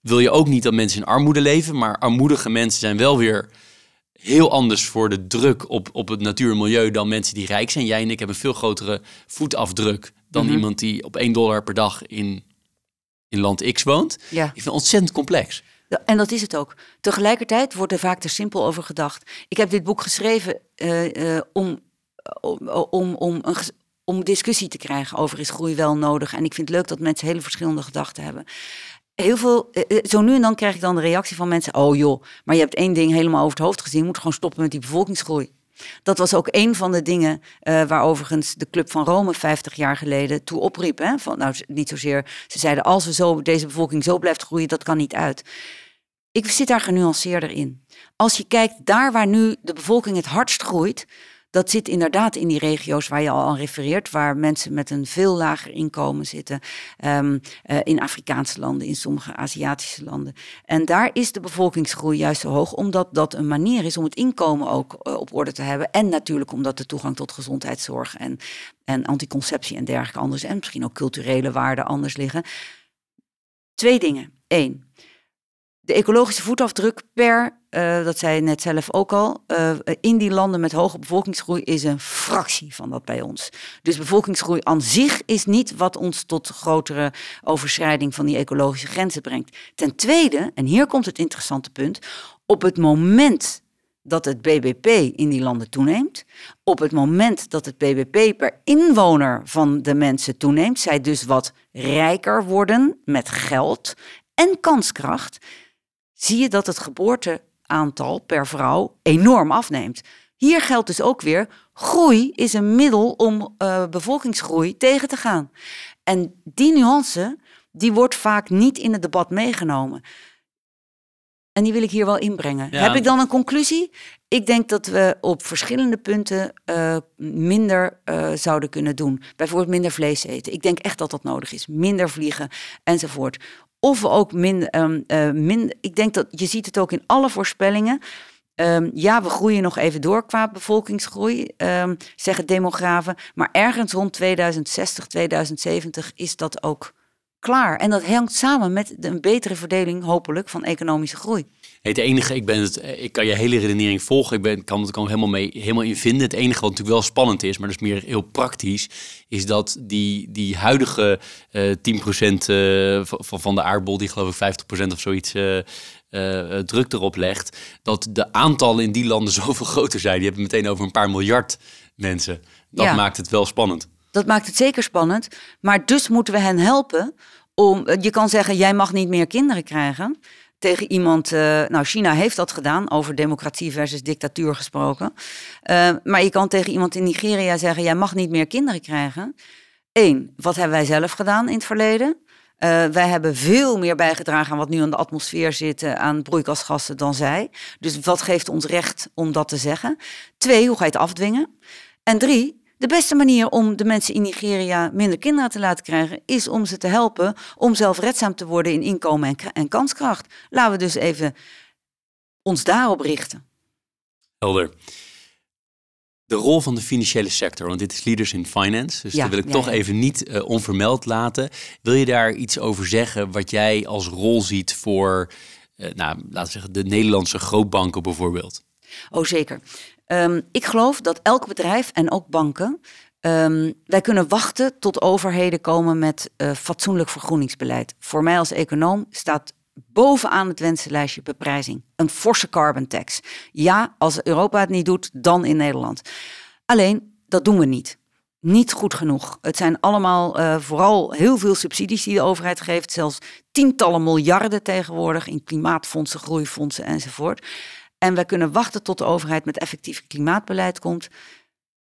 wil je ook niet dat mensen in armoede leven, maar armoedige mensen zijn wel weer heel anders voor de druk op, op het natuur en milieu dan mensen die rijk zijn. Jij en ik hebben een veel grotere voetafdruk dan Mhm. iemand die op 1 dollar per dag in, in land X woont. Ja. Ik vind het ontzettend complex. Ja, En dat is het ook. Tegelijkertijd wordt er vaak te simpel over gedacht. Ik heb dit boek geschreven eh, eh, om, om, om, om, om discussie te krijgen over is groei wel nodig. En ik vind het leuk dat mensen hele verschillende gedachten hebben. Heel veel, eh, eh, zo nu en dan krijg ik dan de reactie van mensen: Oh joh, maar je hebt één ding helemaal over het hoofd gezien. Je moet gewoon stoppen met die bevolkingsgroei. Dat was ook een van de dingen eh, waar overigens de Club van Rome 50 jaar geleden toe opriep. Hè? Van, nou, niet zozeer. Ze zeiden: als we zo, deze bevolking zo blijft groeien, dat kan niet uit. Ik zit daar genuanceerder in. Als je kijkt daar waar nu de bevolking het hardst groeit, dat zit inderdaad in die regio's waar je al aan refereert, waar mensen met een veel lager inkomen zitten, Ehm, eh, in Afrikaanse landen, in sommige Aziatische landen. En daar is de bevolkingsgroei juist zo hoog, omdat dat een manier is om het inkomen ook eh, op orde te hebben. En natuurlijk omdat de toegang tot gezondheidszorg en, en anticonceptie en dergelijke anders, en misschien ook culturele waarden anders liggen. Twee dingen. Eén, de ecologische voetafdruk per, eh, dat zei je net zelf ook al, eh, in die landen met hoge bevolkingsgroei is een fractie van dat bij ons. Dus bevolkingsgroei aan zich is niet wat ons tot grotere overschrijding van die ecologische grenzen brengt. Ten tweede, en hier komt het interessante punt, op het moment dat het BBP in die landen toeneemt, op het moment dat het BBP per inwoner van de mensen toeneemt, zij dus wat rijker worden met geld en kanskracht, zie je dat het geboorteaantal per vrouw enorm afneemt. Hier geldt dus ook weer, groei is een middel om eh, bevolkingsgroei tegen te gaan. En die nuance, die wordt vaak niet in het debat meegenomen. En die wil ik hier wel inbrengen. Ja. Heb ik dan een conclusie? Ik denk dat we op verschillende punten eh, minder eh, zouden kunnen doen. Bijvoorbeeld minder vlees eten. Ik denk echt dat dat nodig is. Minder vliegen enzovoort. Of ook minder. ehm, eh, min, ik denk dat je ziet het ook in alle voorspellingen. Ehm, ja, we groeien nog even door qua bevolkingsgroei, ehm, zeggen demografen. Maar ergens rond 2060, 2070 is dat ook klaar. En dat hangt samen met een betere verdeling, hopelijk, van economische groei. Het enige, ik, ben het, ik kan je hele redenering volgen. Ik ben, kan het kan helemaal, mee, helemaal in vinden. Het enige wat natuurlijk wel spannend is, maar dat is meer heel praktisch, is dat die, die huidige uh, 10% uh, van, van de aardbol, die geloof ik 50% of zoiets uh, druk erop legt, dat de aantallen in die landen zoveel groter zijn. Die hebben meteen over een paar miljard mensen. Dat Ja. maakt het wel spannend. Dat maakt het zeker spannend. Maar dus moeten we hen helpen om. eh, Je kan zeggen, jij mag niet meer kinderen krijgen. Tegen iemand, eh, nou China heeft dat gedaan, over democratie versus dictatuur gesproken. Eh, maar je kan tegen iemand in Nigeria zeggen, jij mag niet meer kinderen krijgen. Eén, wat hebben wij zelf gedaan in het verleden? Eh, wij hebben veel meer bijgedragen aan wat nu in de atmosfeer zit, aan broeikasgassen dan zij. Dus wat geeft ons recht om dat te zeggen? Twee, hoe ga je het afdwingen? En drie, de beste manier om de mensen in Nigeria minder kinderen te laten krijgen, is om ze te helpen om zelfredzaam te worden in inkomen en, kanskracht. Laten we dus even ons daarop richten. Helder. De rol van de financiële sector, want dit is Leaders in Finance, dus Ja, dat wil ik ja, toch ja. even niet eh, onvermeld laten. Wil je daar iets over zeggen wat jij als rol ziet voor, eh, nou, laten we zeggen, de Nederlandse grootbanken bijvoorbeeld? Oh, zeker. Ehm, ik geloof dat elk bedrijf en ook banken. ehm, wij kunnen wachten tot overheden komen met eh, fatsoenlijk vergroeningsbeleid. Voor mij als econoom staat bovenaan het wensenlijstje beprijzing. Een forse carbon tax. Ja, als Europa het niet doet, dan in Nederland. Alleen, dat doen we niet. Niet goed genoeg. Het zijn allemaal eh, vooral heel veel subsidies die de overheid geeft. Zelfs tientallen miljarden tegenwoordig in klimaatfondsen, groeifondsen enzovoort. En wij kunnen wachten tot de overheid met effectief klimaatbeleid komt.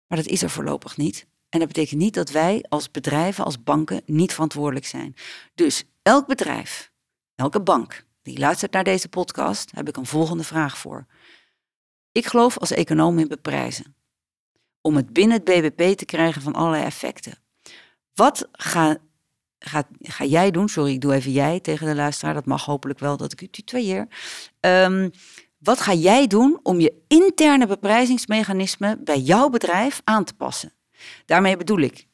Maar dat is er voorlopig niet. En dat betekent niet dat wij als bedrijven, als banken, niet verantwoordelijk zijn. Dus elk bedrijf, elke bank die luistert naar deze podcast, heb ik een volgende vraag voor. Ik geloof als econoom in beprijzen. Om het binnen het BBP te krijgen van allerlei effecten. Wat ga, ga, ga jij doen? Sorry, ik doe even jij tegen de luisteraar. Dat mag hopelijk wel dat ik u tutoieer. Ehm wat ga jij doen om je interne beprijzingsmechanisme bij jouw bedrijf aan te passen? Daarmee bedoel ik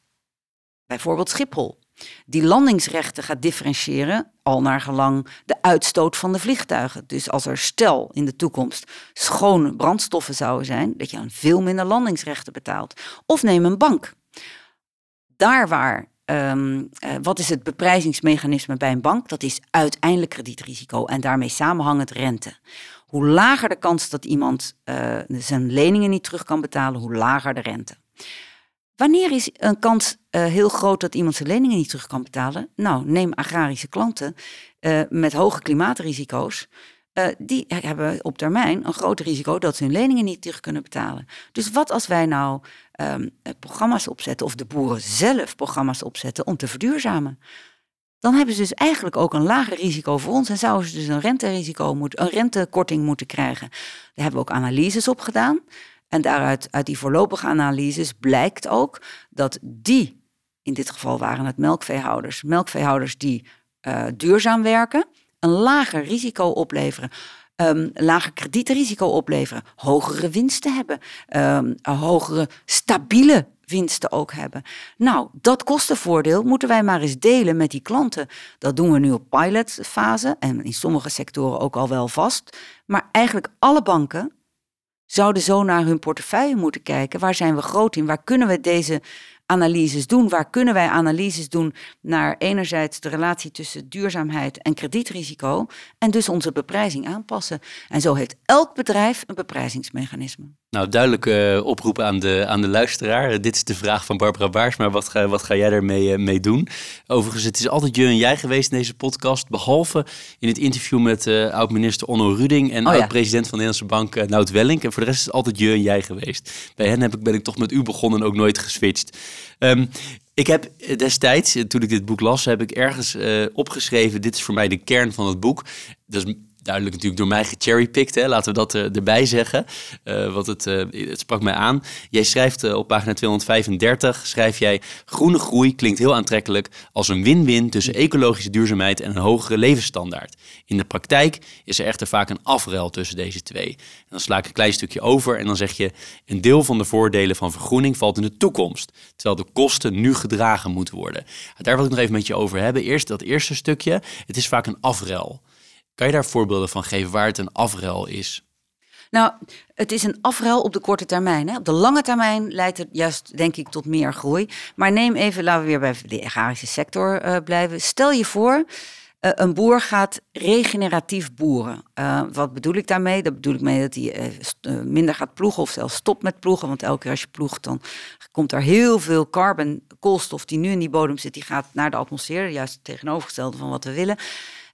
bijvoorbeeld Schiphol, die landingsrechten gaat differentiëren, al naar gelang de uitstoot van de vliegtuigen. Dus als er stel in de toekomst schone brandstoffen zouden zijn, dat je dan veel minder landingsrechten betaalt. Of neem een bank. Daar waar Ehm, eh, wat is het beprijzingsmechanisme bij een bank? Dat is uiteindelijk kredietrisico en daarmee samenhangend rente. Hoe lager de kans dat iemand eh, zijn leningen niet terug kan betalen, hoe lager de rente. Wanneer is een kans eh, heel groot dat iemand zijn leningen niet terug kan betalen? Nou, neem agrarische klanten eh, met hoge klimaatrisico's. Die hebben op termijn een groot risico dat ze hun leningen niet terug kunnen betalen. Dus wat als wij nou ehm, eh, programma's opzetten, of de boeren zelf programma's opzetten om te verduurzamen? Dan hebben ze dus eigenlijk ook een lager risico voor ons en zouden ze dus een renterisico een rentekorting moeten krijgen. Daar hebben we ook analyses op gedaan. En daaruit, uit die voorlopige analyses, blijkt ook dat die, in dit geval waren het melkveehouders, melkveehouders die uh, duurzaam werken, een lager risico opleveren. Um, lager kredietrisico opleveren, hogere winsten hebben, um, hogere stabiele winsten ook hebben. Nou, dat kostenvoordeel moeten wij maar eens delen met die klanten. Dat doen we nu op pilotfase en in sommige sectoren ook al wel vast. Maar eigenlijk alle banken zouden zo naar hun portefeuille moeten kijken. Waar zijn we groot in? Waar kunnen we deze analyses doen? Waar kunnen wij analyses doen naar enerzijds de relatie tussen duurzaamheid en kredietrisico en dus onze beprijzing aanpassen? En zo heeft elk bedrijf een beprijzingsmechanisme. Nou, duidelijk uh, oproepen aan de, aan de luisteraar. Uh, dit is de vraag van Barbara Baars, maar wat ga, wat ga jij daarmee uh, mee doen? Overigens, het is altijd je en jij geweest in deze podcast, behalve in het interview met oud-minister Onno Ruding en Oh, ja. oud-president van de Nederlandse Bank Nout Welling. En voor de rest is het altijd je en jij geweest. Bij hen heb ik, ben ik toch met u begonnen en ook nooit geswitcht. Um, ik heb destijds, toen ik dit boek las, heb ik ergens uh, opgeschreven: dit is voor mij de kern van het boek. Dat is duidelijk natuurlijk door mij gecherrypicked, hè? laten we dat uh, erbij zeggen. Uh, want het, het sprak mij aan. Jij schrijft op pagina 235, schrijf jij... groene groei klinkt heel aantrekkelijk als een win-win tussen ecologische duurzaamheid en een hogere levensstandaard. In de praktijk is er echter vaak een afruil tussen deze twee. En dan sla ik een klein stukje over en dan zeg je... een deel van de voordelen van vergroening valt in de toekomst, terwijl de kosten nu gedragen moeten worden. Daar wil ik nog even met je over hebben. Eerst dat eerste stukje, het is vaak een afruil. Kan je daar voorbeelden van geven waar het een afruil is? Nou, het is een afruil op de korte termijn. Hè. Op de lange termijn leidt het juist, denk ik, tot meer groei. Maar neem even, laten we weer bij de agrarische sector uh, blijven. Stel je voor, uh, een boer gaat regeneratief boeren. Uh, wat bedoel ik daarmee? Dat bedoel ik mee dat hij minder gaat ploegen of zelfs stopt met ploegen. Want elke keer als je ploegt, dan komt er heel veel carbon, koolstof die nu in die bodem zit, die gaat naar de atmosfeer. Juist het tegenovergestelde van wat we willen.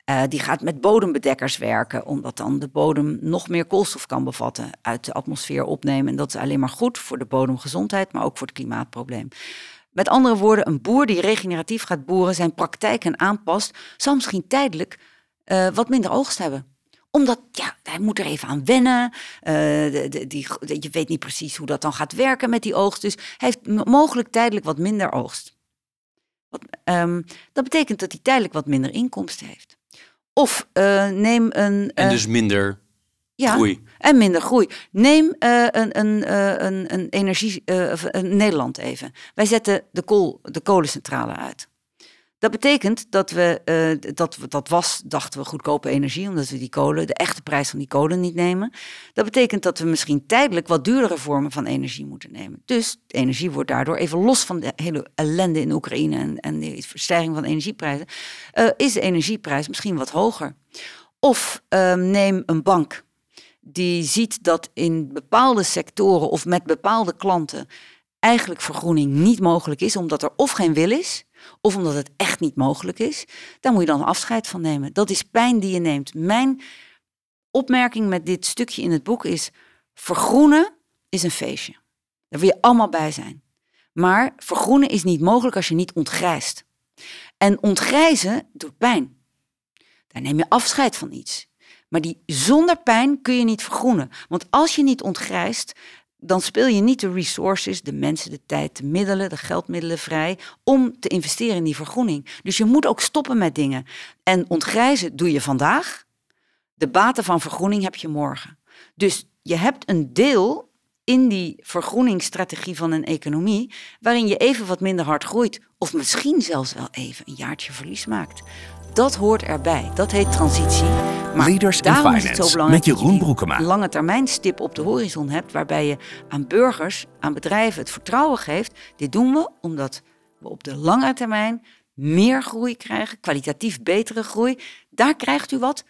Uh, die gaat met bodembedekkers werken, omdat dan de bodem nog meer koolstof kan bevatten, uit de atmosfeer opnemen. En dat is alleen maar goed voor de bodemgezondheid, maar ook voor het klimaatprobleem. Met andere woorden, een boer die regeneratief gaat boeren, zijn praktijken aanpast, zal misschien tijdelijk uh, wat minder oogst hebben omdat, ja, hij moet er even aan wennen. Uh, die, je weet niet precies hoe dat dan gaat werken met die oogst. Dus hij heeft mogelijk tijdelijk wat minder oogst. Wat, um, dat betekent dat hij tijdelijk wat minder inkomsten heeft. Of uh, neem een. En dus minder ja, groei. En minder groei. Neem uh, een, een, uh, een, een energie. een Nederland even. Wij zetten de, kool, de kolencentrale uit. Dat betekent dat we, uh, dat, dat was, dachten we, goedkope energie, omdat we die kolen, de echte prijs van die kolen niet nemen. Dat betekent dat we misschien tijdelijk wat duurdere vormen van energie moeten nemen. Dus energie wordt daardoor, even los van de hele ellende in Oekraïne en, en de verstijging van energieprijzen, uh, is de energieprijs misschien wat hoger. Of uh, neem een bank die ziet dat in bepaalde sectoren of met bepaalde klanten eigenlijk vergroening niet mogelijk is, omdat er of geen wil is of omdat het echt niet mogelijk is, daar moet je dan afscheid van nemen. Dat is pijn die je neemt. Mijn opmerking met dit stukje in het boek is: vergroenen is een feestje. Daar wil je allemaal bij zijn. Maar vergroenen is niet mogelijk als je niet ontgrijst. En ontgrijzen doet pijn. Daar neem je afscheid van iets. Maar die zonder pijn kun je niet vergroenen. Want als je niet ontgrijst, dan speel je niet de resources, de mensen, de tijd, de middelen, de geldmiddelen vrij om te investeren in die vergroening. Dus je moet ook stoppen met dingen. En ontgrijzen doe je vandaag. De baten van vergroening heb je morgen. Dus je hebt een deel in die vergroeningsstrategie van een economie, waarin je even wat minder hard groeit, of misschien zelfs wel even een jaartje verlies maakt. Dat hoort erbij. Dat heet transitie. Maar Leaders in Finance is het zo belangrijk met Jeroen Broekema. Een lange termijn stip op de horizon hebt, waarbij je aan burgers, aan bedrijven het vertrouwen geeft. Dit doen we omdat we op de lange termijn meer groei krijgen, kwalitatief betere groei. Daar krijgt u wat,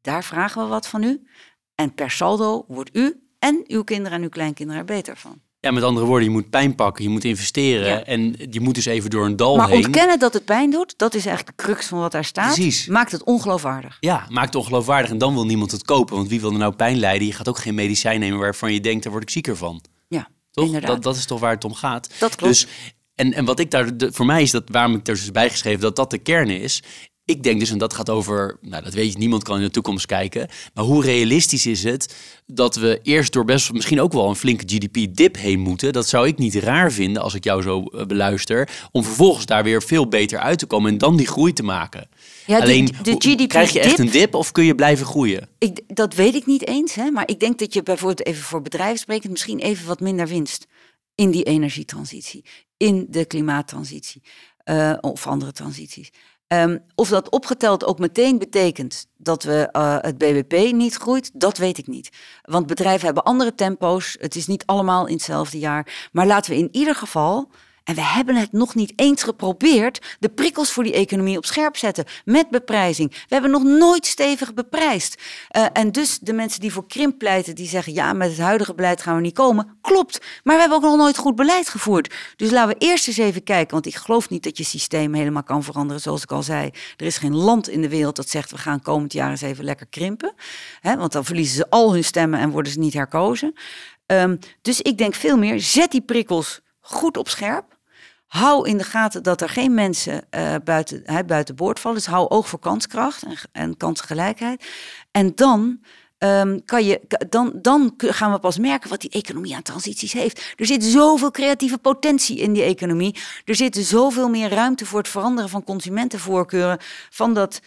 daar vragen we wat van u. En per saldo wordt u en uw kinderen en uw kleinkinderen er beter van. Ja, met andere woorden, je moet pijn pakken, je moet investeren en je moet dus even door een dal maar heen. Maar ontkennen dat het pijn doet, dat is eigenlijk de crux van wat daar staat. Precies. Maakt het ongeloofwaardig. Ja, maakt het ongeloofwaardig en dan wil niemand het kopen, want wie wil er nou pijn lijden? Je gaat ook geen medicijn nemen waarvan je denkt, daar word ik zieker van. Ja, toch? Inderdaad. Dat, dat is toch waar het om gaat. Dat klopt. Dus en, en wat ik daar, voor mij is dat, waarom ik er dus bijgeschreven dat dat de kern is, ik denk dus, en dat gaat over, nou dat weet je, niemand kan in de toekomst kijken. Maar hoe realistisch is het dat we eerst door best misschien ook wel een flinke GDP-dip heen moeten? Dat zou ik niet raar vinden als ik jou zo eh, beluister. Om vervolgens daar weer veel beter uit te komen en dan die groei te maken. Ja, Alleen, de, de GDP krijg je echt een dip of kun je blijven groeien? Ik, dat weet ik niet eens, hè, maar ik denk dat je bijvoorbeeld even voor bedrijven spreekt, misschien even wat minder winst in die energietransitie, in de klimaattransitie uh, of andere transities. Um, of dat opgeteld ook meteen betekent dat we uh, het BBP niet groeit, dat weet ik niet. Want bedrijven hebben andere tempo's. Het is niet allemaal in hetzelfde jaar. Maar laten we in ieder geval en we hebben het nog niet eens geprobeerd de prikkels voor die economie op scherp zetten met beprijzing. We hebben nog nooit stevig beprijsd. Uh, en dus de mensen die voor krimp pleiten, die zeggen ja, met het huidige beleid gaan we niet komen. Klopt, maar we hebben ook nog nooit goed beleid gevoerd. Dus laten we eerst eens even kijken, want ik geloof niet dat je systeem helemaal kan veranderen. Zoals ik al zei, er is geen land in de wereld dat zegt we gaan komend jaar eens even lekker krimpen. Want dan verliezen ze al hun stemmen en worden ze niet herkozen. Um, dus ik denk veel meer, zet die prikkels goed op scherp. Hou in de gaten dat er geen mensen uh, buiten, uh, buiten boord vallen. Dus hou oog voor kanskracht en, en kansgelijkheid. En dan um, kan je, dan, dan gaan we pas merken wat die economie aan transities heeft. Er zit zoveel creatieve potentie in die economie. Er zit zoveel meer ruimte voor het veranderen van consumentenvoorkeuren. Van dat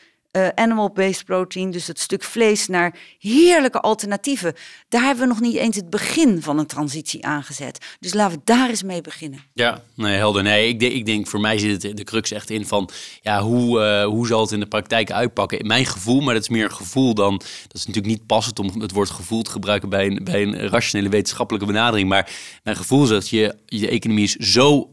eh, animal-based protein, dus het stuk vlees, naar heerlijke alternatieven. Daar hebben we nog niet eens het begin van een transitie aangezet. Dus laten we daar eens mee beginnen. Ja, nee, helder. Nee, ik denk, ik denk voor mij zit het de crux echt in van, ja, hoe, uh, hoe zal het in de praktijk uitpakken? Mijn gevoel, maar dat is meer een gevoel dan, dat is natuurlijk niet passend om het woord gevoel te gebruiken bij een, bij een rationele wetenschappelijke benadering. Maar mijn gevoel is dat je, je economie is zo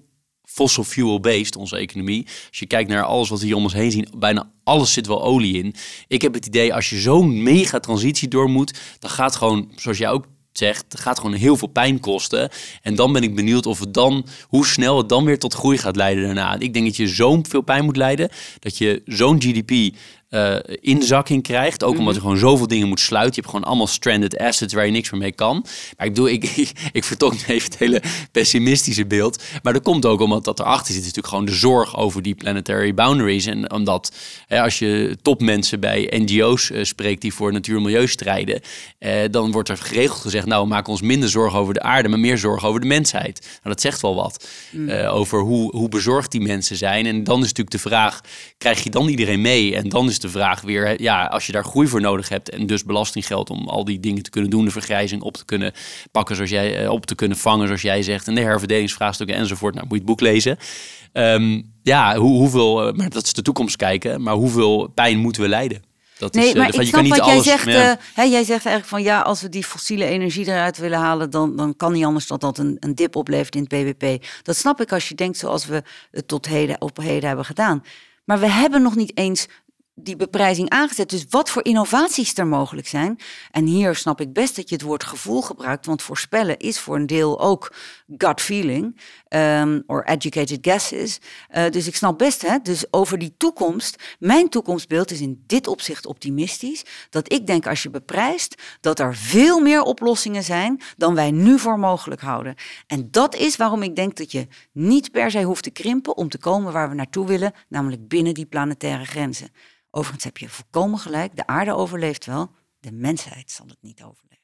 fossil fuel-based, onze economie. Als je kijkt naar alles wat we hier om ons heen zien, bijna alles zit wel olie in. Ik heb het idee, als je zo'n mega transitie door moet, dan gaat gewoon, zoals jij ook zegt, gaat gewoon heel veel pijn kosten. En dan ben ik benieuwd of het dan, hoe snel het dan weer tot groei gaat leiden daarna. Ik denk dat je zo'n veel pijn moet leiden, dat je zo'n GDP uh, inzakking krijgt. Ook omdat je gewoon zoveel dingen moet sluiten. Je hebt gewoon allemaal stranded assets waar je niks meer mee kan. Maar ik, doe, ik, ik, ik vertolk even het hele pessimistische beeld. Maar dat komt ook omdat dat erachter zit. is natuurlijk gewoon de zorg over die planetary boundaries. En omdat hè, als je topmensen bij NGO's uh, spreekt die voor natuur en milieu strijden, uh, dan wordt er geregeld gezegd: Nou, we maken ons minder zorgen over de aarde, maar meer zorgen over de mensheid. Nou, dat zegt wel wat mm. over hoe, hoe bezorgd die mensen zijn. En dan is natuurlijk de vraag: krijg je dan iedereen mee? En dan is de vraag weer, ja, als je daar groei voor nodig hebt en dus belastinggeld om al die dingen te kunnen doen, de vergrijzing op te kunnen pakken zoals jij, eh, op te kunnen vangen zoals jij zegt, en de herverdelingsvraagstukken enzovoort, nou moet je het boek lezen. Um, ja, hoe, hoeveel, eh, maar dat is de toekomst kijken, maar hoeveel pijn moeten we lijden? Dat nee, is, maar uh, ik snap wat jij zegt. Uh, hè, jij zegt eigenlijk van ja, als we die fossiele energie eruit willen halen, dan, dan kan niet anders dat dat een, een dip oplevert in het BBP. Dat snap ik als je denkt zoals we het tot heden op heden hebben gedaan. Maar we hebben nog niet eens die beprijzing aangezet. Dus wat voor innovaties er mogelijk zijn. En hier snap ik best dat je het woord gevoel gebruikt, want voorspellen is voor een deel ook gut feeling um, or educated guesses. Uh, dus ik snap best, hè, dus over die toekomst. Mijn toekomstbeeld is in dit opzicht optimistisch. Dat ik denk als je beprijst, dat er veel meer oplossingen zijn dan wij nu voor mogelijk houden. En dat is waarom ik denk dat je niet per se hoeft te krimpen om te komen waar we naartoe willen, namelijk binnen die planetaire grenzen. Overigens heb je volkomen gelijk. De aarde overleeft wel. De mensheid zal het niet overleven.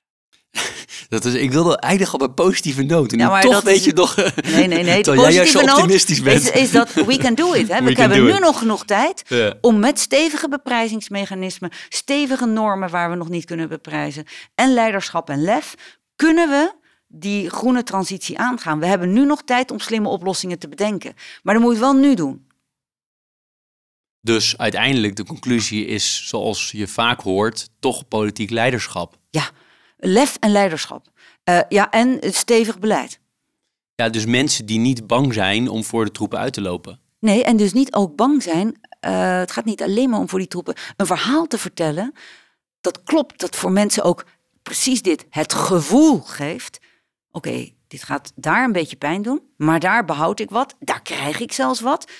Dat is, ik wilde eindigen op een positieve noot. En ja, toch weet is, je toch... Nee, nee, nee. Terwijl jij zo optimistisch bent. Is, is, dat we can do it. Hè? We, hebben nu nog genoeg tijd om met stevige beprijzingsmechanismen, stevige normen waar we nog niet kunnen beprijzen, en leiderschap en lef, kunnen we die groene transitie aangaan. We hebben nu nog tijd om slimme oplossingen te bedenken. Maar dan moet je het wel nu doen. Dus uiteindelijk de conclusie is, zoals je vaak hoort, toch politiek leiderschap. Ja, lef en leiderschap. Uh, ja, en stevig beleid. Ja, dus mensen die niet bang zijn om voor de troepen uit te lopen. Nee, en dus niet ook bang zijn. Uh, het gaat niet alleen maar om voor die troepen een verhaal te vertellen. Dat klopt, dat voor mensen ook precies dit het gevoel geeft. Oké, dit gaat daar een beetje pijn doen, maar daar behoud ik wat, daar krijg ik zelfs wat.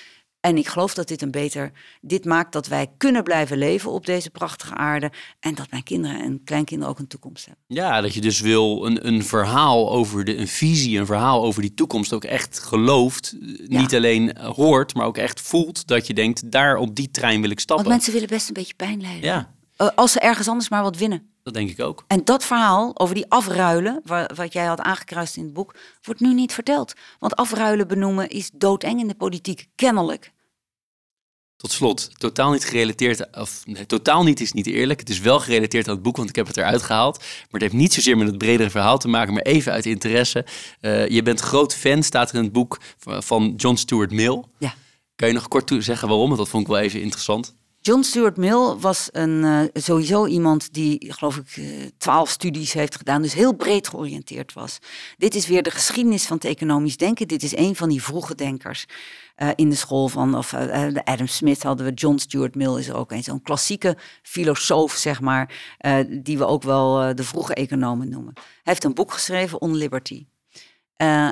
En ik geloof dat dit een beter. Dit maakt dat wij kunnen blijven leven op deze prachtige aarde. En dat mijn kinderen en kleinkinderen ook een toekomst hebben. Ja, dat je dus wil een, een verhaal over de, een visie, een verhaal over die toekomst ook echt gelooft. Niet alleen hoort, maar ook echt voelt dat je denkt, daar op die trein wil ik stappen. Want mensen willen best een beetje pijn lijden. Ja. Eh, als ze ergens anders maar wat winnen. Dat denk ik ook. En dat verhaal over die afruilen, wat jij had aangekruist in het boek, wordt nu niet verteld. Want afruilen benoemen is doodeng in de politiek, kennelijk. Tot slot, totaal niet gerelateerd, of nee, totaal niet is niet eerlijk. Het is wel gerelateerd aan het boek, want ik heb het eruit gehaald. Maar het heeft niet zozeer met het bredere verhaal te maken, maar even uit interesse. Uh, je bent groot fan, staat er in het boek van John Stuart Mill. Ja. Kan je nog kort zeggen waarom? Want dat vond ik wel even interessant. John Stuart Mill was een, uh, sowieso iemand die, geloof ik, uh, twaalf studies heeft gedaan, dus heel breed georiënteerd was. Dit is weer de geschiedenis van het economisch denken. Dit is een van die vroege denkers uh, in de school van, of Adam Smith hadden we, John Stuart Mill is ook een, zo'n klassieke filosoof, zeg maar, die we ook wel de vroege economen noemen. Hij heeft een boek geschreven, On Liberty.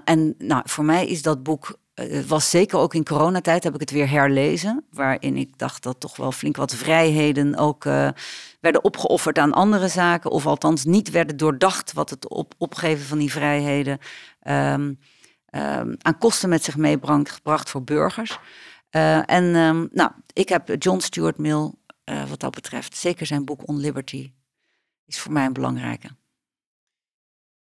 en nou, voor mij is dat boek het eh, was zeker ook in coronatijd heb ik het weer herlezen, waarin ik dacht dat toch wel flink wat vrijheden ook uh, werden opgeofferd aan andere zaken, of althans niet werden doordacht wat het op, opgeven van die vrijheden um, um, aan kosten met zich meebracht voor burgers. Uh, en um, nou, ik heb John Stuart Mill, wat dat betreft, zeker zijn boek On Liberty, is voor mij een belangrijke.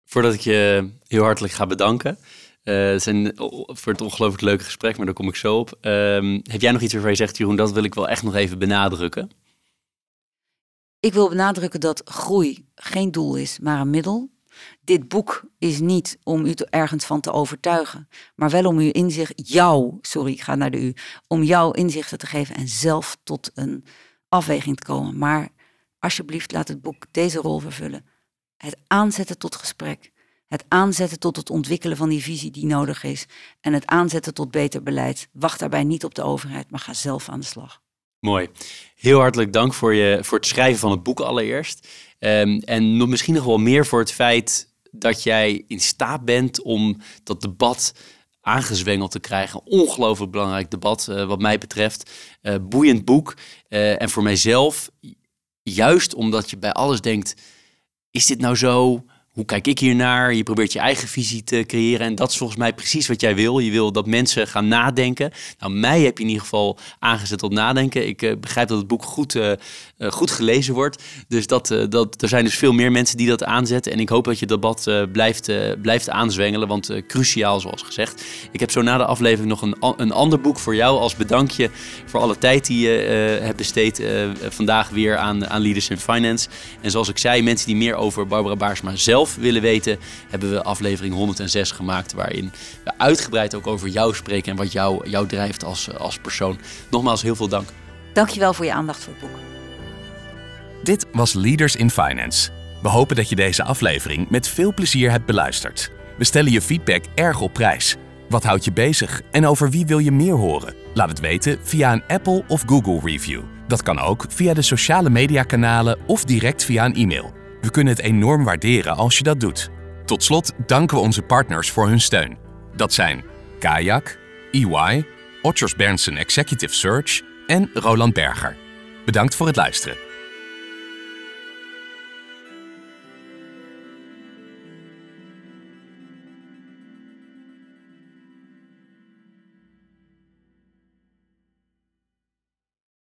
Voordat ik je heel hartelijk ga bedanken. Uh, zijn voor het ongelooflijk leuke gesprek, maar daar kom ik zo op. Um, heb jij nog iets waarvan je zegt, Jeroen, dat wil ik wel echt nog even benadrukken? Ik wil benadrukken dat groei geen doel is, maar een middel. Dit boek is niet om u ergens van te overtuigen, maar wel om u inzicht, jou, sorry, ik ga naar de u, om jou inzichten te geven en zelf tot een afweging te komen. Maar alsjeblieft, laat het boek deze rol vervullen. Het aanzetten tot gesprek. Het aanzetten tot het ontwikkelen van die visie die nodig is. En het aanzetten tot beter beleid. Wacht daarbij niet op de overheid, maar ga zelf aan de slag. Mooi. Heel hartelijk dank voor, je, voor het schrijven van het boek allereerst. Um, en nog, misschien nog wel meer voor het feit dat jij in staat bent om dat debat aangezwengeld te krijgen. Ongelooflijk belangrijk debat uh, wat mij betreft. Uh, boeiend boek. Uh, en voor mijzelf, juist omdat je bij alles denkt, is dit nou zo? Hoe kijk ik hier naar? Je probeert je eigen visie te creëren. En dat is volgens mij precies wat jij wil. Je wil dat mensen gaan nadenken. Nou, mij heb je in ieder geval aangezet tot nadenken. Ik uh, begrijp dat het boek goed, uh, uh, goed gelezen wordt. Dus dat, dat, er zijn dus veel meer mensen die dat aanzetten. En ik hoop dat je debat blijft, blijft aanzwengelen. Want cruciaal, zoals gezegd. Ik heb zo na de aflevering nog een, een ander boek voor jou. Als bedankje voor alle tijd die je hebt besteed. vandaag weer aan, aan Leaders in Finance. En zoals ik zei, mensen die meer over Barbara Baarsma zelf willen weten, hebben we aflevering 106 gemaakt. Waarin we uitgebreid ook over jou spreken en wat jou, jou drijft als, als persoon. Nogmaals, heel veel dank. Dankjewel voor je aandacht voor het boek. Dit was Leaders in Finance. We hopen dat je deze aflevering met veel plezier hebt beluisterd. We stellen je feedback erg op prijs. Wat houdt je bezig en over wie wil je meer horen? Laat het weten via een Apple of Google review. Dat kan ook via de sociale mediakanalen of direct via een e-mail. We kunnen het enorm waarderen als je dat doet. Tot slot danken we onze partners voor hun steun. Dat zijn Kayak, EY, Otters Berndsen Executive Search en Roland Berger. Bedankt voor het luisteren.